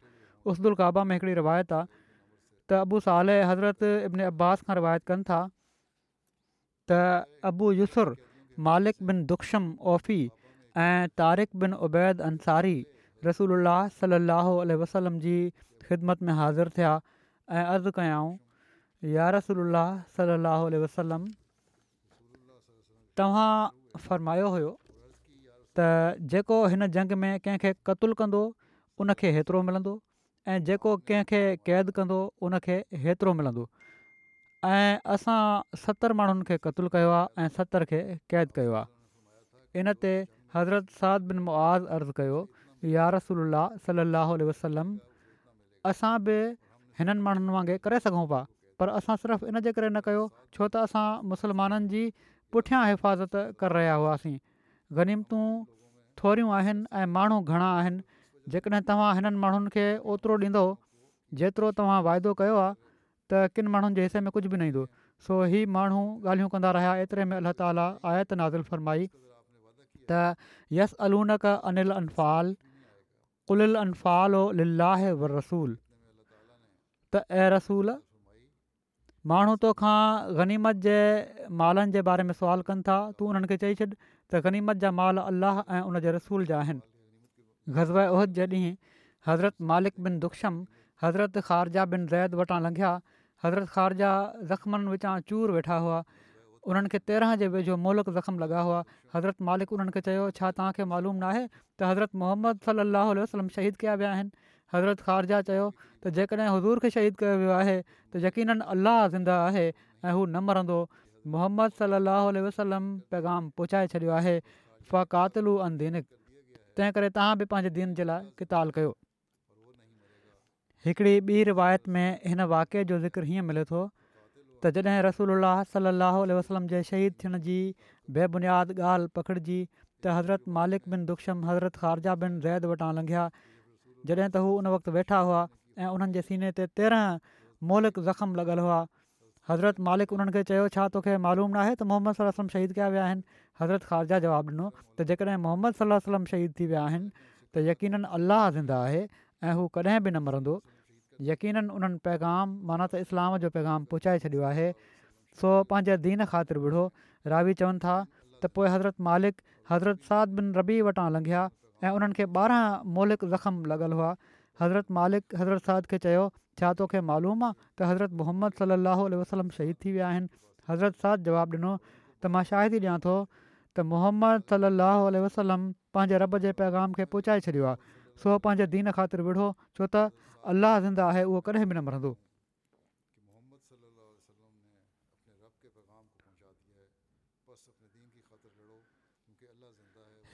उसदुल काबा में हिकिड़ी रिवायत आहे त अबू साल हज़रत इब्न अब्बास खां रिवायत कनि था त अबु यसुर मालिक बिन दुखम ओफ़ी ऐं तारिक उबैद अंसारी रसूल सलाहु आल वसलम जी ख़िदमत में हाज़िर थिया ऐं अर्ज़ु कयाऊं या रसूल सलाहु वसलम तव्हां फरमायो हुयो त जेको हिन जंग में कंहिंखे क़तलु कंदो उनखे हेतिरो मिलंदो ऐं जेको कंहिंखे क़ैद कंदो उनखे हेतिरो मिलंदो ऐं असां सतरि माण्हुनि खे क़तुलु कयो आहे ऐं सतरि खे क़ैद कयो आहे इन ते हज़रत साद बिन मुआज़ अर्ज़ु कयो یا رسول اللہ صلی वसलम علیہ وسلم हिननि माण्हुनि वांगुरु करे کرے سگھو پا پر सिर्फ़ु صرف ان न कयो छो त असां मुस्लमाननि जी جی हिफ़ाज़त حفاظت کر हुआसीं गनीमतूं थोरियूं आहिनि ऐं माण्हू घणा आहिनि जेकॾहिं तव्हां हिननि माण्हुनि खे ओतिरो ॾींदो जेतिरो किन माण्हुनि जे हिसे में कुझु बि न सो ही माण्हू ॻाल्हियूं कंदा रहिया एतिरे में अलाह ताली फरमाई त यस अलूनक अनिल अनफ़ाल कुल अनफ़ालो लिल्ल्ला वरसूल त ऐं रसूल माण्हू तोखा गनीमत जे मालनि जे बारे में सुवाल कनि था तू उन्हनि खे चई छॾि त गनीमत जा माल अलाह ऐं उन जे रसूल जा आहिनि ग़ज़व ओहिद जे ॾींहुं हज़रत मालिक बिन दुखम हज़रत ख़ारजा बिन ज़ैद वटां लंघिया हज़रत ख़ारजा ज़ख़्मनि विचां चूर वेठा हुआ उन्हनि खे तेरहं जे वेझो मोलक ज़ख़्मु लॻायो हुआ हज़रत मालिक उन्हनि खे चयो छा तव्हांखे मालूम न حضرت त हज़रत मोहम्मद सलाहु वसलम शहीद कया विया आहिनि हज़रत ख़ारजा चयो त जेकॾहिं हज़ूर खे शहीद कयो वियो आहे त यकीननि अलाह ज़िंदह आहे ऐं हू न मरंदो मोहम्मद सलाहु वसलम पैगाम पहुचाए छॾियो आहे फ़ातलू अन दीनिक तंहिं करे तव्हां बि पंहिंजे दीन जे लाइ किताब कयो हिकिड़ी ॿी रिवायत में हिन वाक़े जो ज़िक्र हीअं मिले थो त जॾहिं रसूल सलाहु उल वसलम जे शहीद थियण जी बेबुनियादि ॻाल्हि पकिड़िजी त हज़रत मालिक बिन दुखम हज़रत ख़ारजा बिन ज़ैद वटां लंघिया जॾहिं त हू उन वक़्तु वेठा हुआ ऐं उन्हनि जे सीने ते तेरहं मोलिक ज़ख़्मु लॻियल हुआ हज़रत मालिक उन्हनि खे चयो छा तोखे मालूम नाहे त मोहम्मद सलम शहीद कया विया आहिनि हज़रत ख़ारजा जवाबु ॾिनो त जेकॾहिं मोहम्मद सलम शहीद थी विया आहिनि त यकीननि अलाह ज़िंदा आहे ऐं हू कॾहिं बि न मरंदो यकीननि उन्हनि पैगाम माना त इस्लाम जो पैगाम पहुचाए छॾियो आहे सो पंहिंजे दीन ख़ातिर विढ़ो रावी चवनि था त पोइ हज़रत मालिक हज़रत साद बिन रबी वटां लंघिया ऐं उन्हनि खे ॿारहं मोलिक ज़ख़्म लॻियल हुआ हज़रत मालिक हज़रत साद खे चयो छा तोखे मालूम आहे त हज़रत मोहम्मद सलाहु वसलम शहीद थी विया आहिनि हज़रत साद जवाबु ॾिनो त मां शाहिदी ॾियां थो त मोहम्मद सलाहु उह वसलम पंहिंजे रब जे पैगाम खे पहुचाए छॾियो आहे सो पंहिंजे दीन ख़ातिर विढ़ो छो त अलाह आहे उहो कॾहिं बि न मरंदो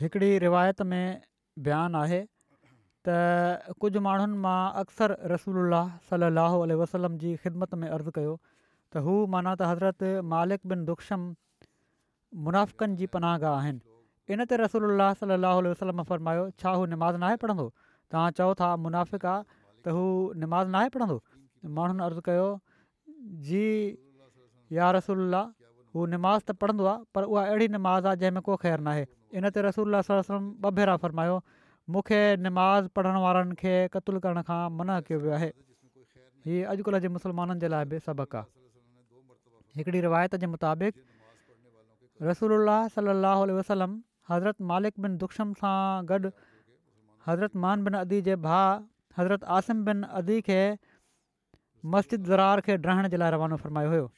हिकिड़ी रिवायत में बयानु आहे त कुझु माण्हुनि मां अक्सर रसूल सलाहु वसलम जी ख़िदमत में अर्ज़ु कयो त हू माना त हज़रत मालिक बिन दुखम मुनाफ़िकनि जी पनागाह आहिनि इन ते रसूल वरमायो छा हू नमाज़ नाहे पढ़ंदो तव्हां चओ था मुनाफ़िक़ त हू निमाज़ नाहे पढ़ंदो माण्हुनि अर्ज़ु कयो जी या रसूल हू निमाज़ त पढ़ंदो आहे पर उहा अहिड़ी नमाज़ आहे जंहिंमें को ख़ैरु न इन ते रसूल वसलम ॿ भेरा फरमायो मूंखे निमाज़ पढ़ण वारनि खे क़तूल करण खां मन कयो वियो आहे हीअ अॼुकल्ह जे मुसलमाननि जे लाइ बि सबक़ु आहे हिकिड़ी रिवायत जे मुताबिक़ रसोल्ला सलाहु वसलम हज़रत मालिक बिन दुखम सां गॾु हज़रत मान बिन अदी जे भाउ हज़रत आसिम बिन अदी खे मस्जिद ज़रार खे ड्राइण जे लाइ रवानो फ़रमायो हुयो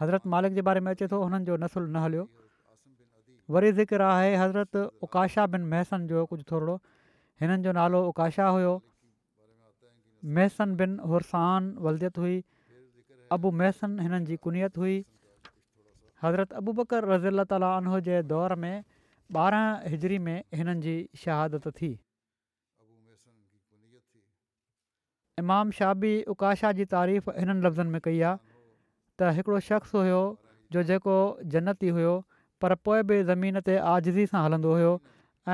हज़रत मालिक जे बारे में अचे थो हुननि जो नसुलु न हलियो वरी ज़िक्र आहे हज़रत उकाशा बिन महसन जो कुझु थोरो हिननि जो नालो उकाशा हुयो महसन बिन हुरसान वलदियत हुई अबू महसन हिननि जी कुनियत हुई हज़रत अबू बकर रज़ीला तालीन्ह जे दौर में ॿारहं हिजरी में हिननि जी शहादत थी इमाम शाबी उकाशा जी तारीफ़ हिननि लफ़्ज़नि में कई आहे त शख़्स हुयो जो जेको जन्नती हुयो पर पोइ बि ज़मीन ते आज़ी सां हलंदो हुओ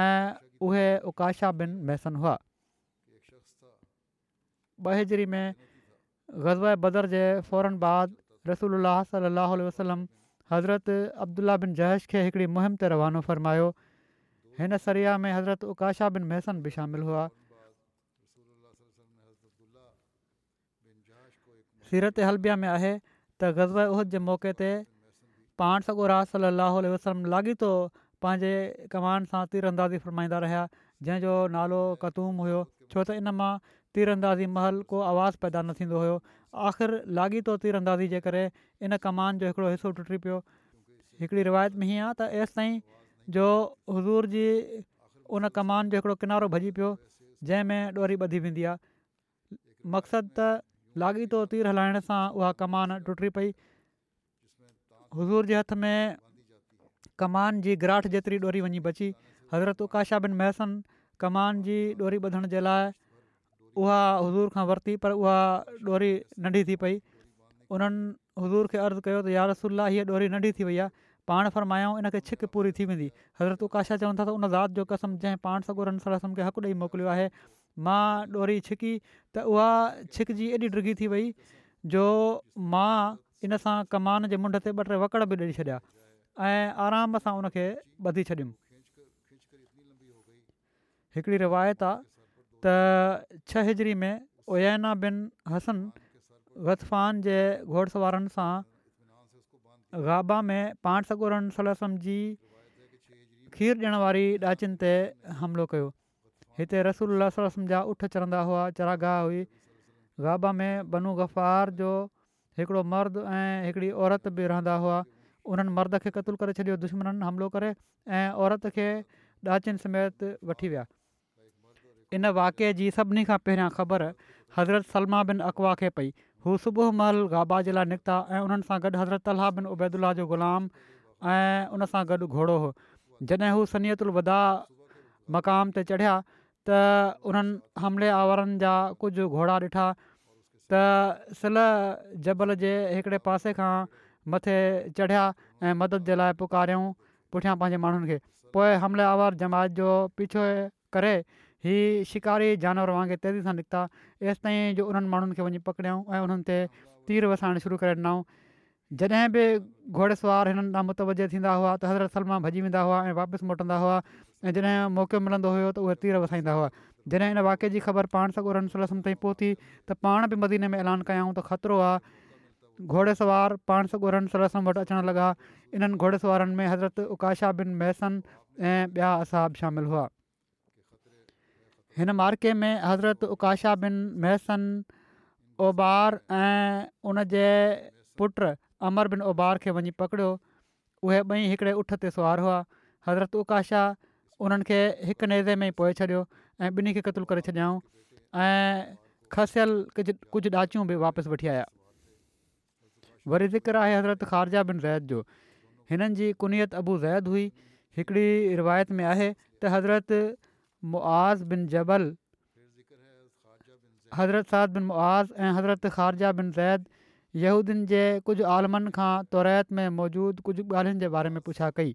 ऐं उहे उकाशा बिन मैसन हुआ बजरी में ग़ज़ब बदर जे फौरन बाद रसूल अलाह सलाहु वसलम हज़रत अब्दुला बिन जहश खे हिकिड़ी मुहिम ते रवानो फ़रमायो हिन सरिया में हज़रत उकाशा बिन मैसन बि शामिलु हुआ सीरत हलबिया में आहे त ग़ज़ब उहद जे मौक़े ते पाण सॻो राज सलाहु वसलम लाॻीतो पंहिंजे कमान सां तीर अंदाज़ी फ़रमाईंदा रहिया जंहिंजो नालो कतूम हुयो छो त इन मां तीर महल को आवाज़ु पैदा न थींदो हुयो आख़िर लाॻीतो तीर अंदाज़ी जे करे इन कमान जो हिकिड़ो हिसो टुटी पियो हिकिड़ी रिवायत में हीअं आहे त एसि ताईं जो हज़ूर जी उन कमान जो हिकिड़ो किनारो भॼी पियो जंहिंमें ॾोरी ॿधी वेंदी आहे मक़सदु त लाॻीतो तीर हलाइण सां उहा कमान टुटी पई हज़ूर जे हथ में कमान जी ग्राठ जेतिरी डोरी वञी बची हज़रत उकाशा बिन महसन कमान जी डोरी ॿधण जे लाइ उहा हुज़ूर खां वरिती पर उहा डोरी नंढी थी पई उन्हनि हुज़ूर खे अर्ज़ु कयो त रसुल्ला हीअ डोरी नंढी थी वई आहे पाण इन इनखे छिक पूरी थी वेंदी हज़रत उकाशा चवनि था त उन ज़ात जो कसम जंहिं पाण सॻोरनि सां रसम खे हक़ु ॾेई मोकिलियो आहे मां ॾोरी छिकी त उहा छिकजी एॾी डिघी थी वई जो मां इन सां कमान जे मुंड ते ॿ टे वकड़ बि ॾेई छॾिया ऐं आराम सां उनखे ॿधी छॾियुमि हिकिड़ी रिवायत आहे त छह हिजरी में ओयना बिन हसन ग़फान जे घोड़सवारनि सां गाबा में पाण सगोरनि सलसम जी खीरु ॾियण वारी ॾाचिनि ते हमिलो कयो हिते रसुलस रस्म जा उठ चढ़ंदा हुआ चरागाह हुई गाबा में बनू गफ़ार जो हिकिड़ो मर्द ऐं हिकिड़ी औरत बि रहंदा हुआ उन्हनि मर्द खे क़तलु करे छॾियो दुश्मन हमिलो करे ऐं औरत खे ॾांचनि समेत वठी विया इन वाक़े जी सभिनी खां पहिरियां ख़बर हज़रत सलमा बिन अकवा खे पई हू सुबुह महिल गाबा जे लाइ निकिता ऐं उन्हनि सां गॾु हज़रत तलाह बिनैदुल्ला जो ग़ुलाम ऐं उनसां गॾु घोड़ो हुओ जॾहिं हू सनीयत उल्दा मक़ाम ते चढ़िया त उन्हनि हमले आवरनि जा कुझु घोड़ा ॾिठा त सिल जबल जे हिकिड़े पासे खां मथे चढ़िया ऐं मदद जे लाइ पुकारियऊं पुठियां पंहिंजे माण्हुनि खे पोइ हमले आवर जमात जो पीछो करे ही शिकारी जानवर वांगुरु तेज़ी सां निकिता ऐसि जो उन्हनि माण्हुनि खे वञी पकड़ियऊं ऐं उन्हनि तीर वसाइणु शुरू करे ॾिनऊं जॾहिं बि घोड़ेसवार हिननि मुतवज थींदा हुआ त हज़रत सलमा भॼी वेंदा हुआ ऐं वापसि मोटंदा हुआ ऐं जॾहिं मौक़ो मिलंदो हुयो त उहे तीर वसाईंदा हुआ जॾहिं हिन वाके जी ख़बर पाण सां गरन सलसम ताईं पहुती त पाण बि मदीने में ऐलान कयऊं त ख़तिरो आहे घोड़ेसवार पाण सॻोर सलसम वटि अचणु लॻा इन्हनि घोड़ेसवारनि में हज़रत उकाशा बिन मैसन ऐं ॿिया असाब शामिलु हुआ हिन मार्के में हज़रत उकाशा बिन मैसन ओबार ऐं उन जे पुट अमर बिन ओबार खे वञी पकड़ियो उहे ॿई हिकिड़े उठ ते सुवार हुआ हज़रत उकाशा उन्हनि खे हिकु नेज़े में ई पोए छॾियो ऐं ॿिन्ही खे क़तलु करे छॾियाऊं ऐं खसियल कुझु कुझु ॾांचियूं बि वापसि वठी आया वरी ज़िक्र आहे हज़रत ख़ारजा बिन ज़ैद जो हिननि जी कुनियत अबू ज़ैद हुई हिकिड़ी रिवायत में आहे त हज़रत मुआज़ बिन जबल हज़रत साद बिन मुआज़ ऐं हज़रत ख़ारजा बिन ज़ैद यहूदीन जे कुझु आलमनि खां तौरत में मौजूदु कुझु ॻाल्हियुनि जे बारे में पुछा कई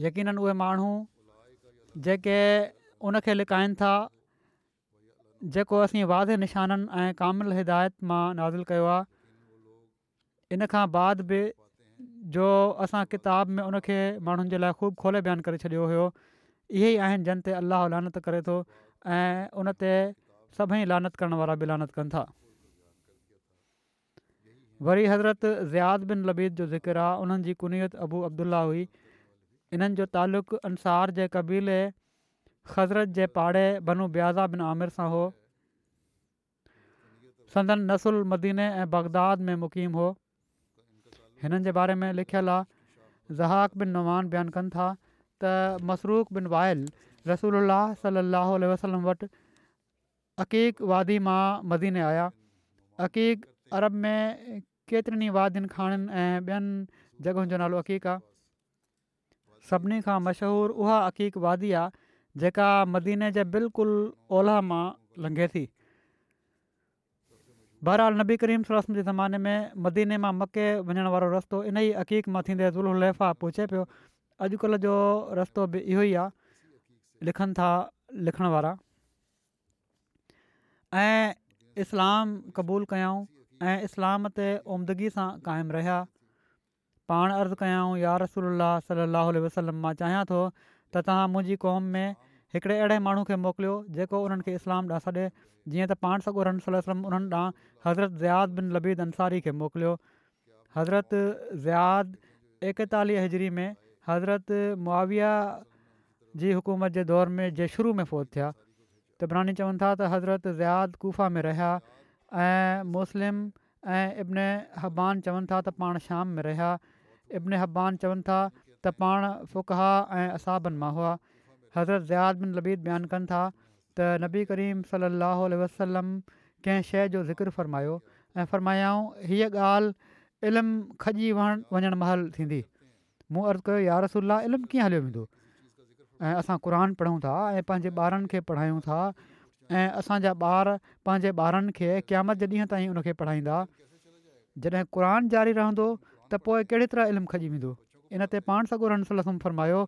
यकीन उहे माण्हू जेके उनखे लिकाइनि था जेको असीं वादे निशाननि ऐं कामिलु हिदायत मां नाज़िल कयो आहे इन खां बाद बि जो असां किताब में उनखे माण्हुनि जे लाइ ख़ूब खोले बयानु करे छॾियो हुयो इहे ई आहिनि जंहिं ते अलाह लानत करे थो ऐं उन ते सभई लानत करण वारा बि लानत कनि था वरी हज़रत ज़ियाद बिन लबीद जो ज़िक्र आहे उन्हनि जी कुनियत अबू अब्दुल्ला हुई इन्हनि जो तालुक़ु अनसार जे क़बीले ख़ज़रत जे पाड़े बनू ब्याज़ा बिन आमिर सां हो सदन नसुल मदीने ऐं बग़दाद में मुक़ीम हो हिननि जे बारे में लिखियलु आहे ज़हक बिन नौमान बयानु कनि था त मसरूक बिन वाइल रसूल सलाहु वसलम वटि अक़ीक़ वादी मां मदीने आया अक़ीक़ अरब में केतिरनि वादियुनि खांनि ऐं ॿियनि जो नालो अक़ीक़ आहे सभिनी खां मशहूरु उहा अक़ीक़ वादी आहे जेका मदीने जे बिल्कुलु ओला मां लंघे थी बहराल नबी करीम सम जे ज़माने में मदीने मां मके वञण वारो रस्तो इन ई अक़ीक़ मां थींदे ज़ुल उला पियो अॼुकल्ह जो रस्तो बि इहो ई आहे लिखनि था लिखण वारा ऐं इस्लाम क़बूल कयऊं ऐं इस्लाम ते ओमदगी सां क़ाइमु रहिया पाण अर्ज़ु कयांव या रसोल्ला सलाहु वसलम मां चाहियां थो त तव्हां मुंहिंजी क़ौम में हिकड़े अहिड़े माण्हू खे मोकिलियो जेको उन्हनि खे इस्लाम ॾांहुं छॾे जीअं त पाण सॻो रम उन्हनि ॾांहुं हज़रत ज़ियाद बिन लबीद अंसारी खे मोकिलियो हज़रत ज़ियाद एकतालीह हज़री में हज़रत मआविया जी हुकूमत जे दौर में जे शुरू में फ़ोत थिया तिबनानी चवनि था त हज़रत ज़ियाद गुफ़ा में रहिया ऐं मुस्लिम ऐं इब्न अबान चवनि था त पाण शाम में रहिया इब्न हब्बान चवनि था त पाण फ़ुकुहा ऐं असाबन मां हुआ हज़रत ज़ियात बिन लबीद बयानु कनि था त नबी करीम साहु वसलम कंहिं शइ जो ज़िक्र फ़रमायो ऐं फ़र्मायाऊं हीअ ॻाल्हि इल्मु खजी वहणु वञणु महल थींदी मूं अर्ज़ु कयो यारसल इल्मु कीअं हलियो वेंदो ऐं असां क़रान पढ़ूं था ऐं पंहिंजे ॿारनि खे पढ़ायूं था ऐं असांजा ॿार पंहिंजे ॿारनि खे क़यामत जे ॾींहं ताईं उनखे पढ़ाईंदा जॾहिं क़ुरान जारी रहंदो त पोइ कहिड़ी तरह इल्मु खॼी वेंदो इन ते पाण सां गुरसम फरमायो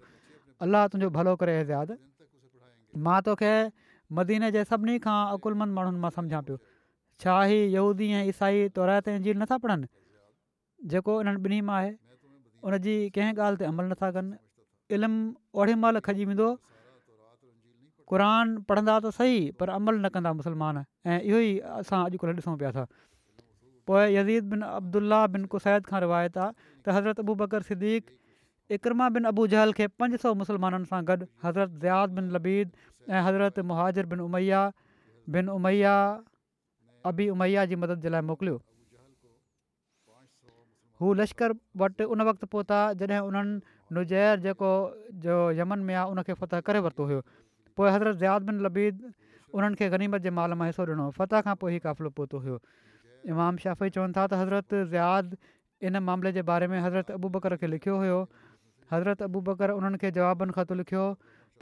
अलाह तुंहिंजो भलो करे एज़ाद मां तोखे मदीने जे सभिनी खां अकुलमंद माण्हुनि मां सम्झा पियो छा ई ऐं ईसाई तौरात जी नथा पढ़नि जेको इन्हनि ॿिन्ही मां आहे उनजी कंहिं ॻाल्हि ते अमल नथा कनि इल्मु ओड़ी महिल खॼी वेंदो क़ुरान पढ़ंदा त सही पर अमल न कंदा मुसलमान ऐं इहो ई असां अॼुकल्ह ॾिसूं पिया था पोइ यदीद बिन عبداللہ बिन कुसैद खां रिवायत आहे त हज़रत अबू बकर सिदीक इकरमा बिन अबूजहल खे पंज सौ मुस्लमाननि सां गॾु हज़रत ज़ियात बिन लबीद ऐं हज़रत मुहाजिर बिन उमैया बिन उमैया अबी उमैया जी मदद जे लाइ मोकिलियो हू लश्कर वटि उन वक़्तु पहुता जॾहिं उन्हनि नुजैर जेको जो यमन में आहे उनखे फ़तह करे वरितो हुयो पोइ हज़रत ज़ियात बिन लबीद उन्हनि खे गनीमत जे माल मां हिसो ॾिनो फतह खां पोइ ई क़ाफ़िलो पहुतो इमाम शाफ़ी ई चवनि था त हज़रत ज़ियाद इन मामले जे बारे में हज़रत अबू बकर खे लिखियो हुयो हज़रत अबू बकर उन्हनि खे जवाबनि खां लिखियो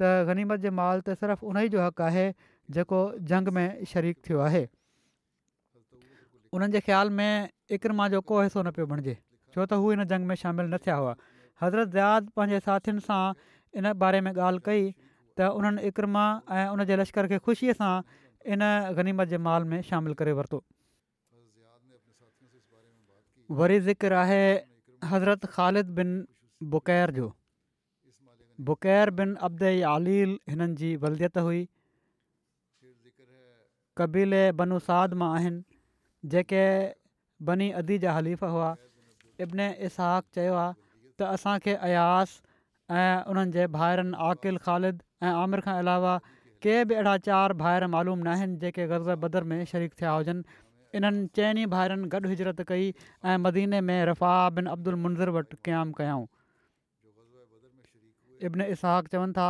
त गनीमत जे माल त सिर्फ़ु उन ई जो हक़ आहे जेको जंग में शरीक थियो आहे उन्हनि ख़्याल में इकरमा जो को हिसो न पियो बणिजे छो त हू इन जंग में शामिलु न थिया हुआ हज़रत ज़ियाद पंहिंजे साथियुनि सां इन बारे में ॻाल्हि कई त उन्हनि इकरमा ऐं उन लश्कर खे ख़ुशीअ सां इन गनीमत जे माल में शामिलु करे वरितो वरी ज़िक्र आहे हज़रत ख़ालिद बिन बुक़ैर जो बुक़ैर बिन अब्द आलील हिननि जी वलदियत हुई कबीले बनुसाद मां आहिनि जेके बनी अदी जा हलीफ़ हुआ इब्न इसहाक चयो आहे त असांखे अयास ऐं उन्हनि जे भाइरनि आकिल ख़ालिद ऐं आमिर खां अलावा के बि अहिड़ा चारि भाइर मालूम न आहिनि जेके ग़ज़ बदर में शरीक थिया हुजनि इन्हनि चइनि भाहिरनि गॾु हिजरत कई ऐं मदीने में रफ़ा बिन अब्दुल मुंज़र वटि क़यामु कयाऊं इब्न इसहाक चवनि था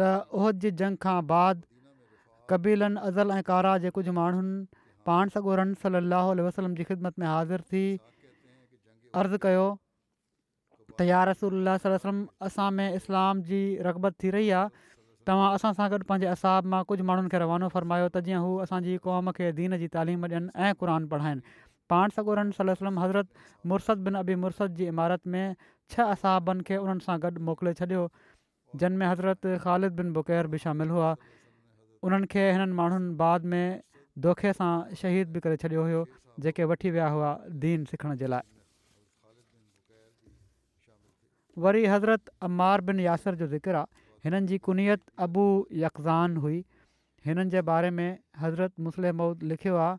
त उहद जी जंग खां बाद कबीलनि अज़ल ऐं कारा जे कुझु माण्हुनि पाण सॻो रन सलम जी ख़िदमत में हाज़िर थी अर्ज़ु कयो त यारसल वसलम असां में इस्लाम जी रगबत थी रही आहे तव्हां असां सां गॾु पंहिंजे असहाब मां कुझु माण्हुनि खे रवानो फ़र्मायो त जीअं हू असांजी क़ौम खे दीन जी तालीम ॾियनि ऐं क़ुर पढ़ाइनि पाण सगोरनि सलम हज़रत मुर्सद बिन अबी मुर्सद जी इमारत में छह असहबनि खे उन्हनि सां गॾु मोकिले छॾियो जिन में हज़रत ख़ालिद बिन बुकैर बि शामिलु हुआ उन्हनि खे हिननि माण्हुनि बाद में दोखे सां शहीद बि करे छॾियो हुयो जेके वठी विया हुआ दीन सिखण जे लाइ वरी हज़रत अबार बिन यासिर जो ज़िक्र हिननि जी कुनियत अबू यकज़ान हुई हिननि जे बारे में हज़रत मुस्लिम मौद लिखियो आहे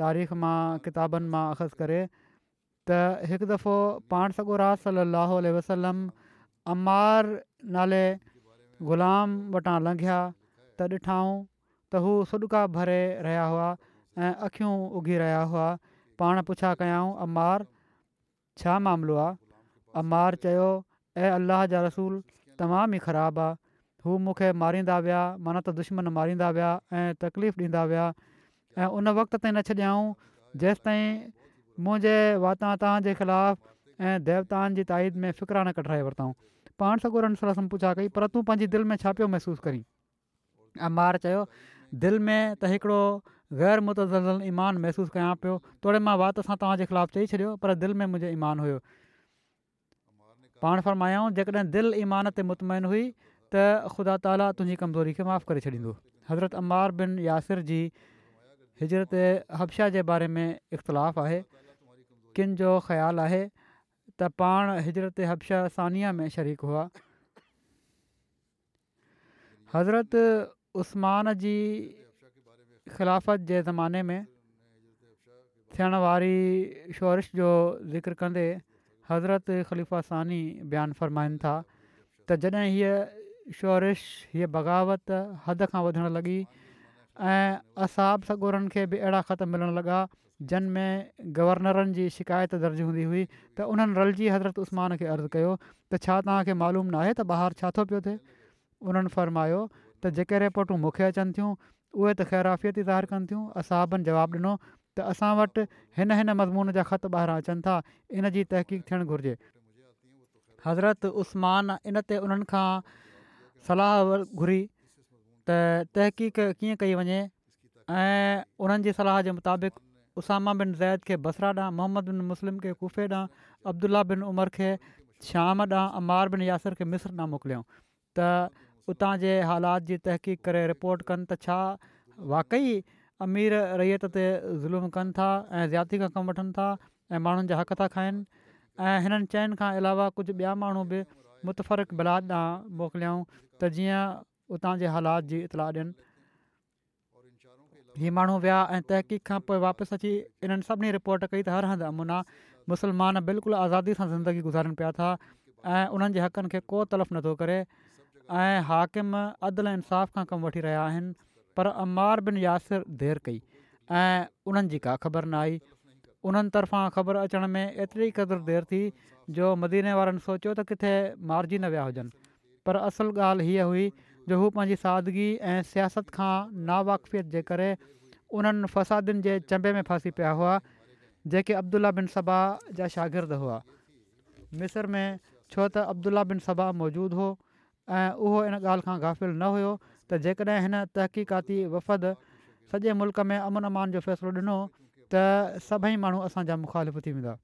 तारीख़ मां किताबनि मां अख़ज़ करे त हिकु दफ़ो पाण सॻो राज सली वसलम अम्मार नाले ग़ुलाम वटां लंघिया त ॾिठाऊं त हू सोडका भरे रहिया हुआ ऐं अख़ियूं उघी रहिया हुआ पाण पुछा कयाऊं अम्मार छा मामिलो आहे अम्म चयो ऐं अलाह जा रसूल तमामु ई ख़राबु आहे हू मूंखे मारींदा विया माना त दुश्मन मारींदा विया ऐं तकलीफ़ ॾींदा विया ऐं उन वक़्त ते न छॾियाऊं जेसि ताईं मुंहिंजे वाता तव्हांजे ख़िलाफ़ु ऐं देवताउनि जी ताईद में फ़िक्रा न कढाए वरितऊं पाण सॻु सलस पुछा कई पर तूं पंहिंजी दिलि में छा पियो महसूसु करीं ऐं मां चयो दिलि में त हिकिड़ो ग़ैर मुतज़ल ईमान महसूसु कयां पियो तोड़े मां वाति सां तव्हांजे ख़िलाफ़ु चई छॾियो पर दिलि में मुंहिंजो ईमान हुयो पाण फरमायाऊं जेकॾहिं दिलि ईमान ते मुतमन हुई त ख़ुदा ताला तुंहिंजी कमज़ोरी खे माफ़ु करे छॾींदो हज़रत अमार बिन यासिर जी हिजरत हबशा जे बारे में इख़्तिलाफ़ु आहे किन जो ख़्यालु आहे त पाण हिजरत हबशा सानिया में शरीक हुआ हज़रत उस्मान जी ख़िलाफ़त जे ज़माने में थियण वारी शोरिश जो ज़िक्र कंदे हज़रत ख़लीफ़ा सानी बयानु फ़रमाइनि था त जॾहिं हीअ शुआरिश हीअ बग़ावत हद खां वधणु लॻी ऐं असाब सगोरनि खे बि अहिड़ा ख़त मिलणु लॻा जिन में गवर्नरनि जी शिकायत दर्ज हूंदी हुई त उन्हनि रलजी हज़रत उस्मान खे अर्ज़ु कयो त छा तव्हांखे मालूम न आहे त ॿाहिरि छा थो पियो थिए उन्हनि फ़र्मायो त जेके रिपोटूं मूंखे अचनि थियूं उहे त ख़ैराफ़ियत ई ज़ाहिर कनि थियूं असाबनि जवाबु ॾिनो त असां वटि हिन हिन मज़मून जा ख़त ॿाहिरां अचनि था इन जी तहक़ीक़ थियणु घुरिजे हज़रत उस्मान इन ते उन्हनि खां सलाह घुरी त तहक़ीक़ कीअं कई वञे ऐं उन्हनि जी सलाह जे मुताबिक़ उसामा बिन ज़ैद खे बसरा ॾांहुं मोहम्मद बिन मुस्लिम खे कुफ़े ॾांहुं अब्दुला बिन उमर खे श्याम ॾांहुं अमार बिन यासिर खे मिस्र ॾांहुं मोकिलियऊं त उतां जे हालात जी तहक़ीक़ करे रिपोर्ट कनि त छा वाक़ई अमीर रैयत ते ज़ुल्म कनि था ऐं ज़्याती खां कमु वठनि था ऐं माण्हुनि जा हक़ था खाइनि ऐं हिननि चयुनि खां अलावा कुझु ॿिया माण्हू बि मुतफ़रक़ बिलाद ॾांहुं मोकिलियाऊं त जीअं उतां जे हालात जी इतलाउ ॾियनि हीअ माण्हू विया ऐं तहक़ीक़ खां पोइ वापसि अची इन्हनि सभिनी रिपोर्ट कई त हर हंधि अमूना मुस्लमान बिल्कुलु आज़ादी सां ज़िंदगी गुज़ारनि पिया था ऐं उन्हनि जे हक़नि को तलफ़ नथो करे ऐं हाकिम अदल इंसाफ़ खां कमु वठी रहिया आहिनि पर अमार बिन यासिर देरि कई ऐं उन्हनि जी का ख़बर न आई उन्हनि तरफ़ां ख़बर अचण में एतिरी क़दुरु देरि थी जो मदीने वारनि सोचियो त किथे मारिजी न विया हुजनि पर असल ॻाल्हि हीअ हुई जो हू पंहिंजी सादगी ऐं सियासत खां नावाकफ़ियत जे करे उन्हनि फ़सादनि जे चंबे में फासी पिया हुआ जेके अब्दुल्ल्ल्ल्ल्ला बिन सबा जा शागिर्द हुआ मिस्र में छो त अब्दुला बिन सबा मौजूदु हो ऐं उहो इन ॻाल्हि खां गाफ़िलु न हुयो त जेकॾहिं हिन तहक़ीक़ाती वफ़द सॼे मुल्क़ में अमन अमान जो फ़ैसिलो ॾिनो त सभई माण्हू असांजा मुखालिफ़ थी वेंदा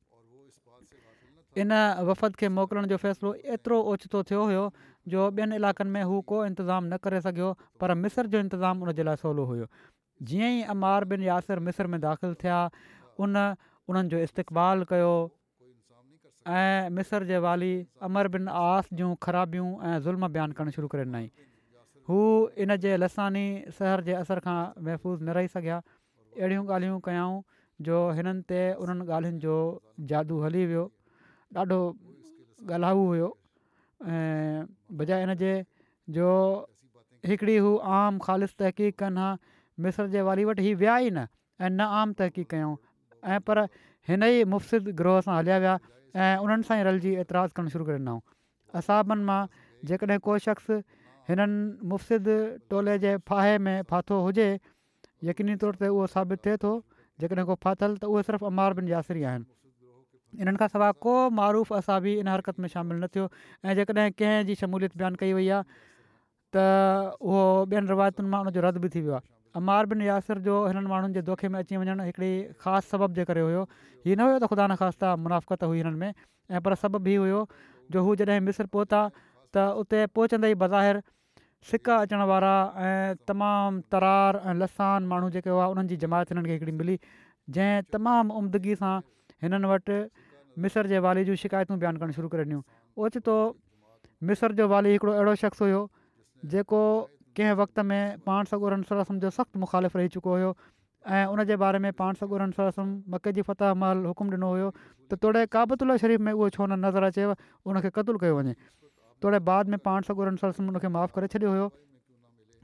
इन वफ़द खे मोकिलण जो फ़ैसिलो एतिरो ओचितो थियो हुयो जो ॿियनि इलाइक़नि में हू को इंतिज़ामु न करे सघियो पर मिस्र जो इंतिज़ामु उनजे लाइ सवलो हुयो जीअं ई अमार बिन यासिर मिस्र में दाख़िलु थिया उन उन्हनि जो इस्तेक़बाल कयो ऐं मिसर जे वाली अमर बिन आस जूं ख़राबियूं ऐं ज़ुल्म बयानु करणु शुरू करे ॾिनई हू जे लसानी सहर जे असर खां महफ़ूज़ न रही सघिया अहिड़ियूं ॻाल्हियूं कयूं जो हिननि ते उन्हनि ॻाल्हियुनि जो जादू हली वियो ॾाढो ॻाल्हाउ हुओ ऐं बजाए जे जो हिकिड़ी हू आम ख़ालि तहक़ीक़ कनि हा मिस्र जे वाली वटि ही विया ई न ऐं न आम तहक़ीक़ कयूं ऐं पर हिन ई मुफ़्सिद ग्रोह सां हलिया विया ऐं उन्हनि सां ई रलजी एतिराज़ु करणु शुरू करे ॾिनऊं असाबनि मां जेकॾहिं शख़्स हिननि मुफ़्सिद टोले जे फाहे में फाथो हुजे यकीनी तौर ते उहो साबित थिए थो जेकॾहिं को फाथल त उहे सिर्फ़ु अमार बिन यासरी आहिनि इन्हनि खां सवाइ को मरूफ़ असाबी इन हरकत में शामिलु न थियो ऐं जेकॾहिं कंहिं जी शमूलियत बयानु कई वई आहे त उहो ॿियनि रिवायतुनि मां उनजो रद्द बि थी वियो आहे अमार बिन यासिर जो हिननि माण्हुनि जे दोखे में अची वञणु हिकिड़ी ख़ासि सबब जे करे हुयो हीअ न हुयो त ख़ुदा न ख़ासिता मुनाफ़त हुई हिननि में ऐं पर सबबु हीउ हुयो जो हू जॾहिं मिस्र पहुता त उते पहुचंदे ई बज़ाहिर सिक अचण वारा ऐं तमामु तरार ऐं लसान माण्हू जेके हुआ उन्हनि जी जमायत हिननि खे हिकिड़ी मिली जंहिं तमामु उम्दगी सां हिननि वटि मिसर जे वाली जूं शिकायतूं बयानु करणु शुरू करे ॾियूं ओचितो मिसर जो वाली हिकिड़ो अहिड़ो शख़्स हुयो जेको कंहिं वक़्त में पाण सो ॻरन रसम जो सख़्तु मुख़ालिफ़ रही चुको हुयो ऐं उन जे बारे में पाण सो ॻोड़न मके रसम मकेदी महल हुकुम ॾिनो हुयो त तोड़े क़ाबुतुल शरीफ़ में उहो छो न नज़र अचेव उन खे क़तलु कयो वञे तोड़े बाद में पाण सौ कुरनि सौ उनखे माफ़ु करे छॾियो हुयो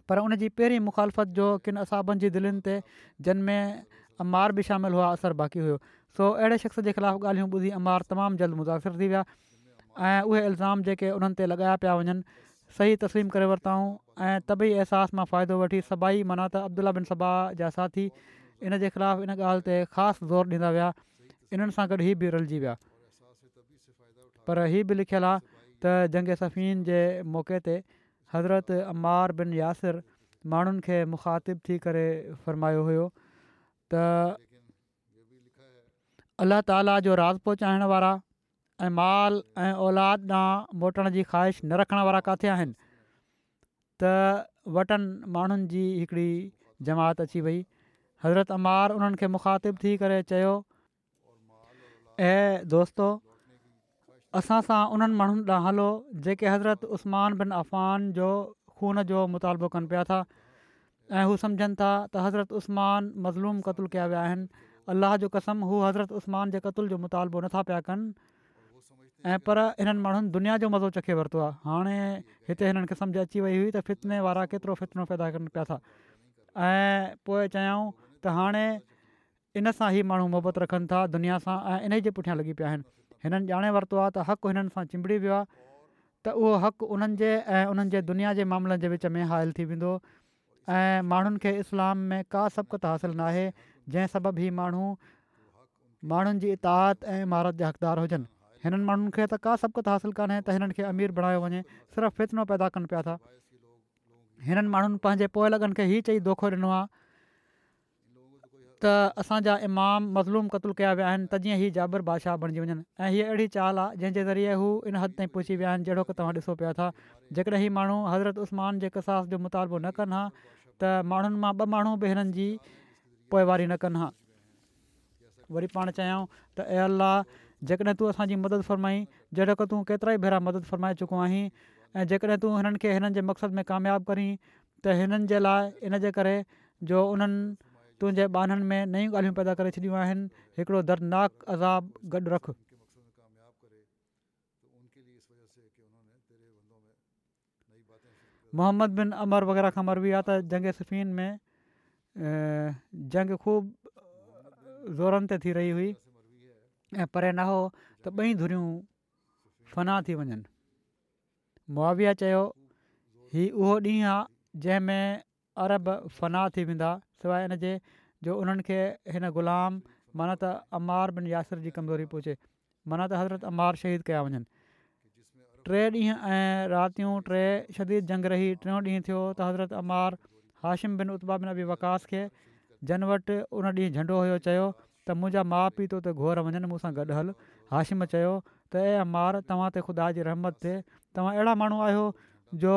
पर उन जी पहिरीं मुखालफ़त जो किन असाबनि जी दिलनि ते जिन में अमार बि शामिलु हुआ असर बाक़ी हुयो सो अहिड़े शख़्स जे ख़िलाफ़ु ॻाल्हियूं ॿुधी अमार तमामु जल्द मुतासिर थी विया ऐं उहे इल्ज़ाम जेके उन्हनि ते लॻाया पिया वञनि सही तस्लीम करे वरिताऊं ऐं तबी अहसास मां फ़ाइदो वठी सभा ई माना त अब्दुला बिन सभा जा साथी इन जे ख़िलाफ़ु इन ॻाल्हि ते ख़ासि ज़ोर ॾींदा विया इन्हनि सां गॾु इहे बि रलिजी विया पर बि लिखियलु आहे त जंग सफ़ीन जे मौक़े ते हज़रत अमार बिन यासिर माण्हुनि खे मुखातिबु थी करे फ़रमायो हुयो त अल्ला ताला जो राज़ पहुचाइण वारा ऐं माल ऐं औलाद ॾांहुं मोटण जी ख़्वाहिश न रखण वारा किथे आहिनि त वटनि माण्हुनि जी हिकिड़ी जमात अची वई हज़रत अमार उन्हनि खे मुखातिबु थी करे चयो ऐं दोस्तो असां सां उन्हनि माण्हुनि लाइ हलो जेके हज़रत उस्मान बिन अफ़ान जो ख़ून जो मुतालबो कनि पिया था ऐं हू सम्झनि था त हज़रत उस्मान मज़लूम क़तुल कया विया आहिनि अलाह जो कसम हू हज़रत उस्मान जे क़तुल जो मुतालबो नथा पिया कनि ऐं पर इन्हनि माण्हुनि दुनिया जो मज़ो चखे वरितो आहे हाणे हिते हिननि खे सम्झि अची वई हुई त फितने वारा केतिरो फितनो पैदा कनि पिया था ऐं पोइ चयूं त हाणे इन सां ई माण्हू मुहबत रखनि था दुनिया सां ऐं इन ई जे पुठियां लॻी पिया आहिनि हिननि ॼाणे वरितो आहे त हक़ु हिननि सां चिंबड़ी वियो आहे त उहो हक़ु उन्हनि जे ऐं उन्हनि जे दुनिया जे मामलनि जे विच में हायल थी वेंदो ऐं माण्हुनि खे इस्लाम में का सबक़त हासिलु नाहे जंहिं सबबु ई माण्हू माण्हुनि जी इताद ऐं इमारत जा हक़दारु हुजनि हिननि माण्हुनि खे त का सबक़त हासिलु कान्हे त हिननि खे अमीर बणायो वञे सिर्फ़ु फितनो पैदा कनि पिया था हिननि माण्हुनि पंहिंजे पोइ लॻनि खे चई धोखो ॾिनो त असांजा इमाम मज़लूम क़तल कया विया आहिनि त जीअं बादशाह बणिजी वञनि ऐं हीअ अहिड़ी चाल आहे जंहिंजे ज़रिए हू इन हद ताईं पुछी विया आहिनि जहिड़ो की तव्हां ॾिसो पिया था जेकॾहिं माण्हू हज़रत उस्मान जे कसास जो मुतालबो न कनि हा त माण्हुनि मां ॿ माण्हू बि हिननि जी पोइवारी न कनि हा वरी पाण चाहियूं त ए अलाह जेकॾहिं तूं असांजी मदद फ़रमाई जहिड़ो की तूं केतिरा ई भेरा मदद फ़रमाए चुको आहीं ऐं जेकॾहिं तूं हिननि खे हिननि जे मक़सद में कामियाबु करीं त हिननि जे लाइ जो उन्हनि तुंहिंजे ॿाननि में नयूं ॻाल्हियूं पैदा करे छॾियूं आहिनि हिकिड़ो दर्नाक अज़ाबु गॾु रखु मोहम्मद बिन अमर वग़ैरह खां मरबी वियो आहे त जंग सफ़ीन में जंग ख़ूब ज़ोरनि ते थी रही हुई ऐं परे न हो त ॿई धुरियूं फ़ना थी वञनि मुआविया चयो हीउ उहो ॾींहुं आहे जंहिंमें अरब फ़ना थी वेंदा सवाइ हिनजे जो उन्हनि खे हिन ग़ुलाम माना त अमार बिन यासिर जी कमज़ोरी पहुचे माना त हज़रत अमार शहीद कया वञनि टे ॾींहं ऐं रातियूं टे शदीद जंग रही टियों ॾींहुं थियो त हज़रत अमार हाशिम बिन उत्बा बिन अबी वकास खे जन वटि उन ॾींहुं झंडो हुयो चयो त मुंहिंजा माउ पीउ तो घोर वञनि मूंसां गॾु हल हाशिम चयो त ए अमार तव्हां ते ख़ुदा जी रहमत थिए तव्हां अहिड़ा माण्हू आहियो जो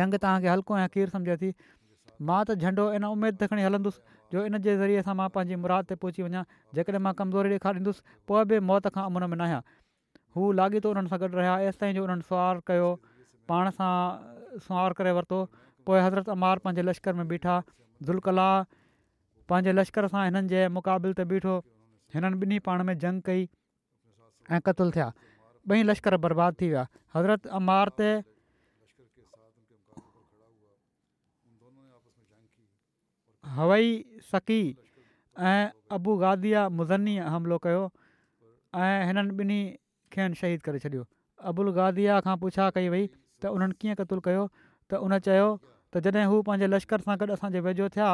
जंग तव्हांखे हल्को या कीर सम्झे थी मां त झंडो इन उमेद ते खणी हलंदुसि जो इन जे ज़रिए सां मां पंहिंजी मुराद ते पहुची वञा जेकॾहिं मां कमज़ोरी ॾेखारींदुसि पोइ बि मौत खां उमिरि में न आहियां हू लाॻीतो हुननि सां गॾु रहिया एसि जो हुननि सुवार कयो पाण सां सुवार करे वरितो पोइ हज़रत अमार पंहिंजे लश्कर में बीठा दुलकला पंहिंजे लश्कर सां हिननि जे मुक़ाबिले ते बीठो हिननि ॿिन्ही पाण में जंग कई ऐं क़तलु थिया ॿई लश्कर बर्बादु थी विया हज़रत अमार ते हवई सकी ऐं अबू गादिया मुज़नी हमिलो कयो ऐं हिननि ॿिन्ही खेनि शहीद करे छॾियो अबुल गादिया खां पुछा कई वई त उन्हनि कीअं क़तुलु कयो त उन चयो त जॾहिं हू पंहिंजे लश्कर सां गॾु असांजे वेझो थिया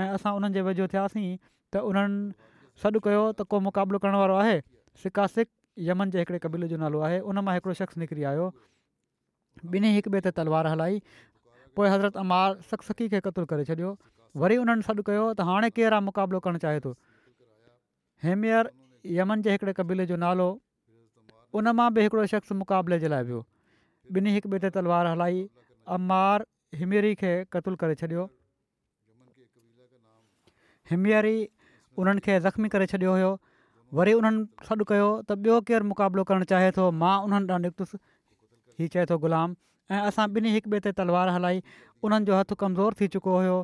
ऐं असां उन्हनि जे वेझो थियासीं त उन्हनि सॾु कयो त को मुक़ाबिलो करण वारो आहे सिका सिक यमन जे हिकिड़े क़बीले जो नालो आहे उन मां शख़्स निकिरी आयो ॿिन्ही हिकु ॿिए ते तलवार हलाई पोइ हज़रत अमार सकसकी खे क़तलु करे वरी उन्हनि सॾु कयो त हाणे केरु आहे मुक़ाबिलो करणु चाहे थो हेमियर यमन जे हिकिड़े क़बीले जो नालो उन मां बि हिकिड़ो शख़्स मुक़ाबले जे लाइ वियो ॿिन्ही हिक ॿिए ते तलवार हलाई अमार हिमियरी खे क़तूल करे छॾियो हेमियरी उन्हनि खे ज़ख़्मी करे छॾियो हुयो वरी उन्हनि सॾु कयो त ॿियो केरु मुक़ाबिलो करणु चाहे थो मां उन्हनि ॾांहुं निकितुसि हीउ चए थो ग़ुलाम ऐं असां ॿिन्ही हिकु ॿिए ते तलवार हलाई उन्हनि जो कमज़ोर थी चुको हुयो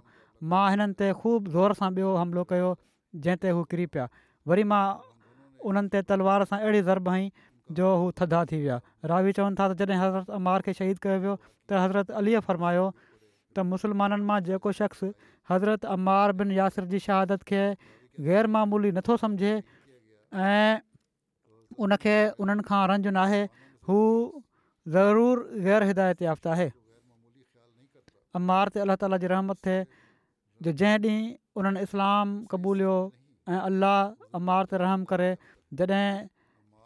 मां हिननि ते ख़ूब ज़ोर सां ॿियो हमिलो कयो जंहिं ते हू किरी पिया वरी मां उन्हनि ते तलवार सां अहिड़ी ज़रब हई जो हू थधा थी विया रावी चवनि था त जॾहिं हज़रत अमार खे शहीद कयो वियो त हज़रत अलीअ फरमायो त मुसलमाननि मां जेको शख़्स हज़रत अमार बिन यासिर जी शहादत खे ग़ैरमूली नथो सम्झे ऐं उनखे उन्हनि खां रंज नाहे हू ज़रूरु ग़ैर हिदायत याफ़्त आहे अमार ते अलाह ताला जी रहमत थिए जो जंहिं ॾींहुं उन्हनि इस्लाम क़बूलियो ऐं अलाह अमार ते रहम करे जॾहिं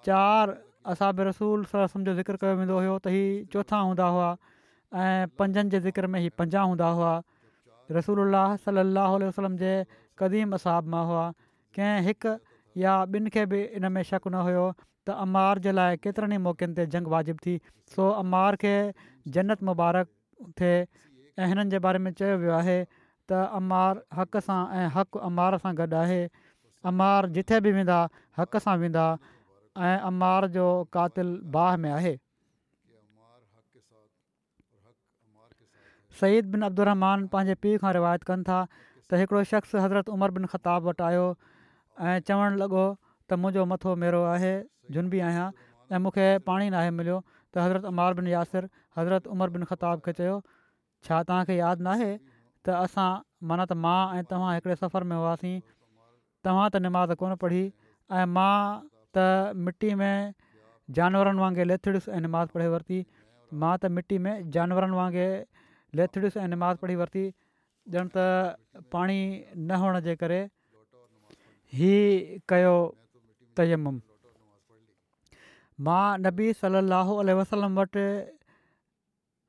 चारि असाब रसूल सलाहु जो ज़िक्र कयो वेंदो हुयो त हीअ चोथा हूंदा हुआ ऐं पंजनि जे ज़िक्र में हीअ पंजाहु हूंदा हुआ रसूल अलाह सलाहु वसलम जे क़दीम असाब मां हुआ कंहिं हिकु या ॿिनि खे बि इन में शक न हुयो त अमार जे लाइ केतिरनि ई मौक़नि ते जंग वाजिबु थी सो अमार खे जन्नत मुबारक थिए ऐं हिननि जे बारे में चयो वियो आहे त अमार हक़ सां ऐं हक़ अमार सां गॾु आहे अमार जिथे बि वेंदा हक़ सां वेंदा ऐं अमार जो कातिल बाह में आहे सईद बिन अब्दुहमान पंहिंजे पीउ खां रिवायत कनि था त हिकिड़ो शख़्स हज़रत उमर बिन ख़ताब वटि आयो ऐं चवणु लॻो त मुंहिंजो मथो मेरो आहे जुनबी आहियां ऐं मूंखे पाणी नाहे मिलियो त हज़रत अमार बिन यासिर हज़रत उमर बिन ख़ताब खे चयो छा तव्हांखे यादि त असां माना त मां ऐं तव्हां हिकिड़े सफ़र में हुआसीं तव्हां त कोन पढ़ी ऐं मां त मिटी में जानवरनि वांगुरु लेथड़ियसि ऐं नमाज़ पढ़ी वरिती मां त मिटी में जानवरनि वांगुरु लेथड़ियसि ऐं नमाज़ पढ़ी वरिती ॼणु त पाणी न हुअण जे करे कयो तयम मां नबी सलाहु वसलम वटि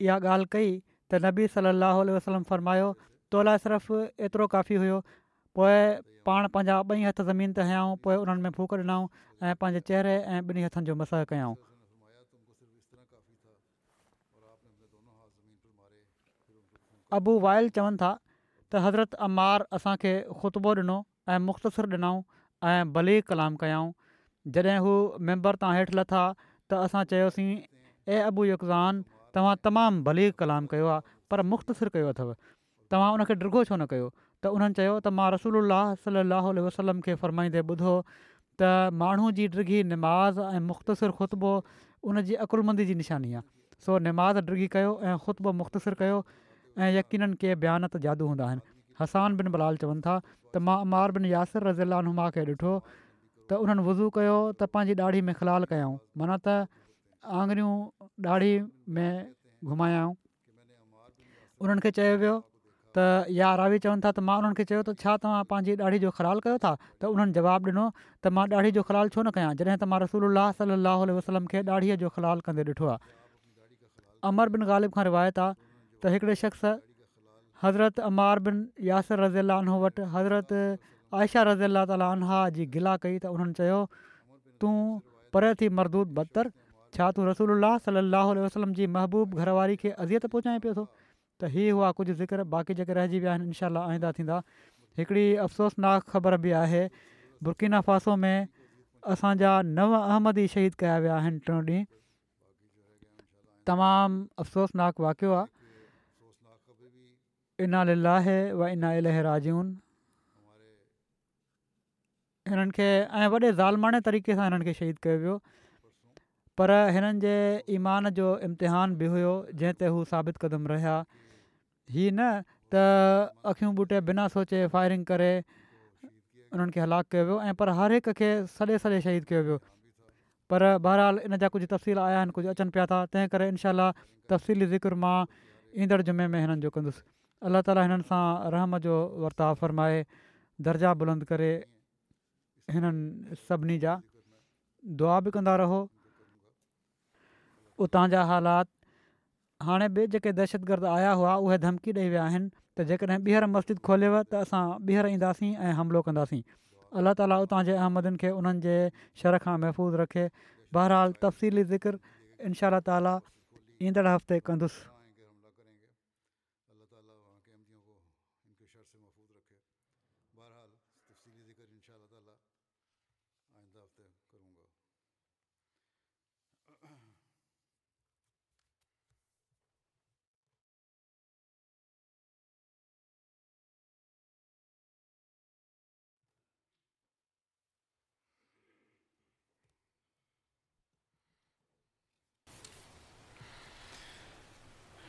इहा ॻाल्हि कई त नबी सलाहु वसलम फरमायो तोला सिरफ़ु एतिरो काफ़ी हुयो पोइ पाण पंहिंजा ॿई हथ ज़मीन ते हयाऊं पोइ उन्हनि में फूक ॾिनाऊं ऐं पंहिंजे चहिरे ऐं ॿिनी हथनि जो मसह कयाऊं अबु वाइल चवनि था त हज़रत अमार असांखे ख़ुतबो ॾिनो ऐं मुख़्तसिर ॾिनऊं ऐं भली कलाम कयाऊं जॾहिं हू मेंबर तव्हां हेठि लथा त असां चयोसीं ए अबु यान तव्हां तमामु भली कलामु कयो आहे पर मुख़्तसिर कयो अथव तव्हां उनखे डिघो छो न कयो त उन्हनि चयो त मां रसूल सलाहु वसलम खे फरमाईंदे ॿुधो त माण्हू जी ड्रिगी निमाज़ ऐं मुख़्तसिर ख़ुतबो उन जी अक़ुलमंदी जी निशानी आहे सो निमाज़ डिघी कयो ऐं ख़ुतबो मुख़्तसिर कयो ऐं यकीननि के बयान त जादू हूंदा आहिनि हसान बिन बलाल चवनि था त मां अमार बिन यासिर रज़ीला नुमा खे ॾिठो त उन्हनि वुज़ू कयो त पंहिंजी ॾाढ़ी में खिलाल कयाऊं माना त आङरियूं ॾाढ़ी में घुमायाऊं उन्हनि खे चयो वियो त यार रावी चवनि था त मां उन्हनि खे चयो त छा तव्हां पंहिंजी ॾाढी जो ख़लाल कयो था त उन्हनि जवाबु ॾिनो त मां ॾाढ़ी जो ख़लाल छो न कयां जॾहिं त मां रसूल अलाह सलाहु वसलम खे ॾाढ़ीअ जो ख़लाल कंदे ॾिठो आहे अमर बिन ग़ालिब खां रिवायत आहे त हिकिड़े शख़्स हज़रत अमार बिन यासिर रज़ी अलो वटि हज़रत आयशा रज़ी अला तालहा जी गिला कई त उन्हनि चयो तूं परे थी मरदूद बदतर छा तूं रसूल अलाह सलाहु वसलम जी महबूब घरवारी खे अज़ियत पहुचाए पियो थो त इहा हुआ कुझु ज़िक्र बाक़ी जेके रहिजी विया आहिनि इनशा आईंदा थींदा हिकिड़ी अफ़सोसनाक ख़बर बि आहे फासो में असांजा नव अहमदी शहीद कया विया आहिनि टियों ॾींहुं तमामु अफ़सोसनाकु वाक़ियो आहे व इना इल राजून हिननि खे ऐं वॾे तरीक़े सां हिननि खे शहीद कयो वियो पर हिननि जे ईमान जो इम्तिहान बि हुयो जंहिं ते हू साबित क़दम रहिया ही न त अख़ियूं बूटे बिना सोचे फायरिंग करे उन्हनि खे हलाकु कयो वियो ऐं पर हर हिक खे सॼे सॼे शहीद कयो वियो पर बहरहाल इन जा कुझु तफ़सील आया आहिनि कुझु अचनि पिया था तंहिं करे इनशा तफ़सीली ज़िक्र मां ईंदड़ जुमे में हिननि जो कंदुसि अल्ला ताली हिननि सां रहम जो वरिता फ़रमाए दर्जा बुलंद करे हिननि सभिनी जा दुआ बि कंदा रहो उतां जा हालात हाणे बि जेके दहशतगर्द आया हुआ उहे धमकी ॾेई विया आहिनि त जेकॾहिं ॿीहर मस्जिद खोलियव त असां ॿीहर ईंदासीं ऐं हमिलो कंदासीं अलाह ताला उतां जे अहमदन खे उन्हनि जे शर खां महफ़ूज़ रखे बहरहाल तफ़सीली ज़िक्र इनशा ताला ईंदड़ हफ़्ते कंदुसि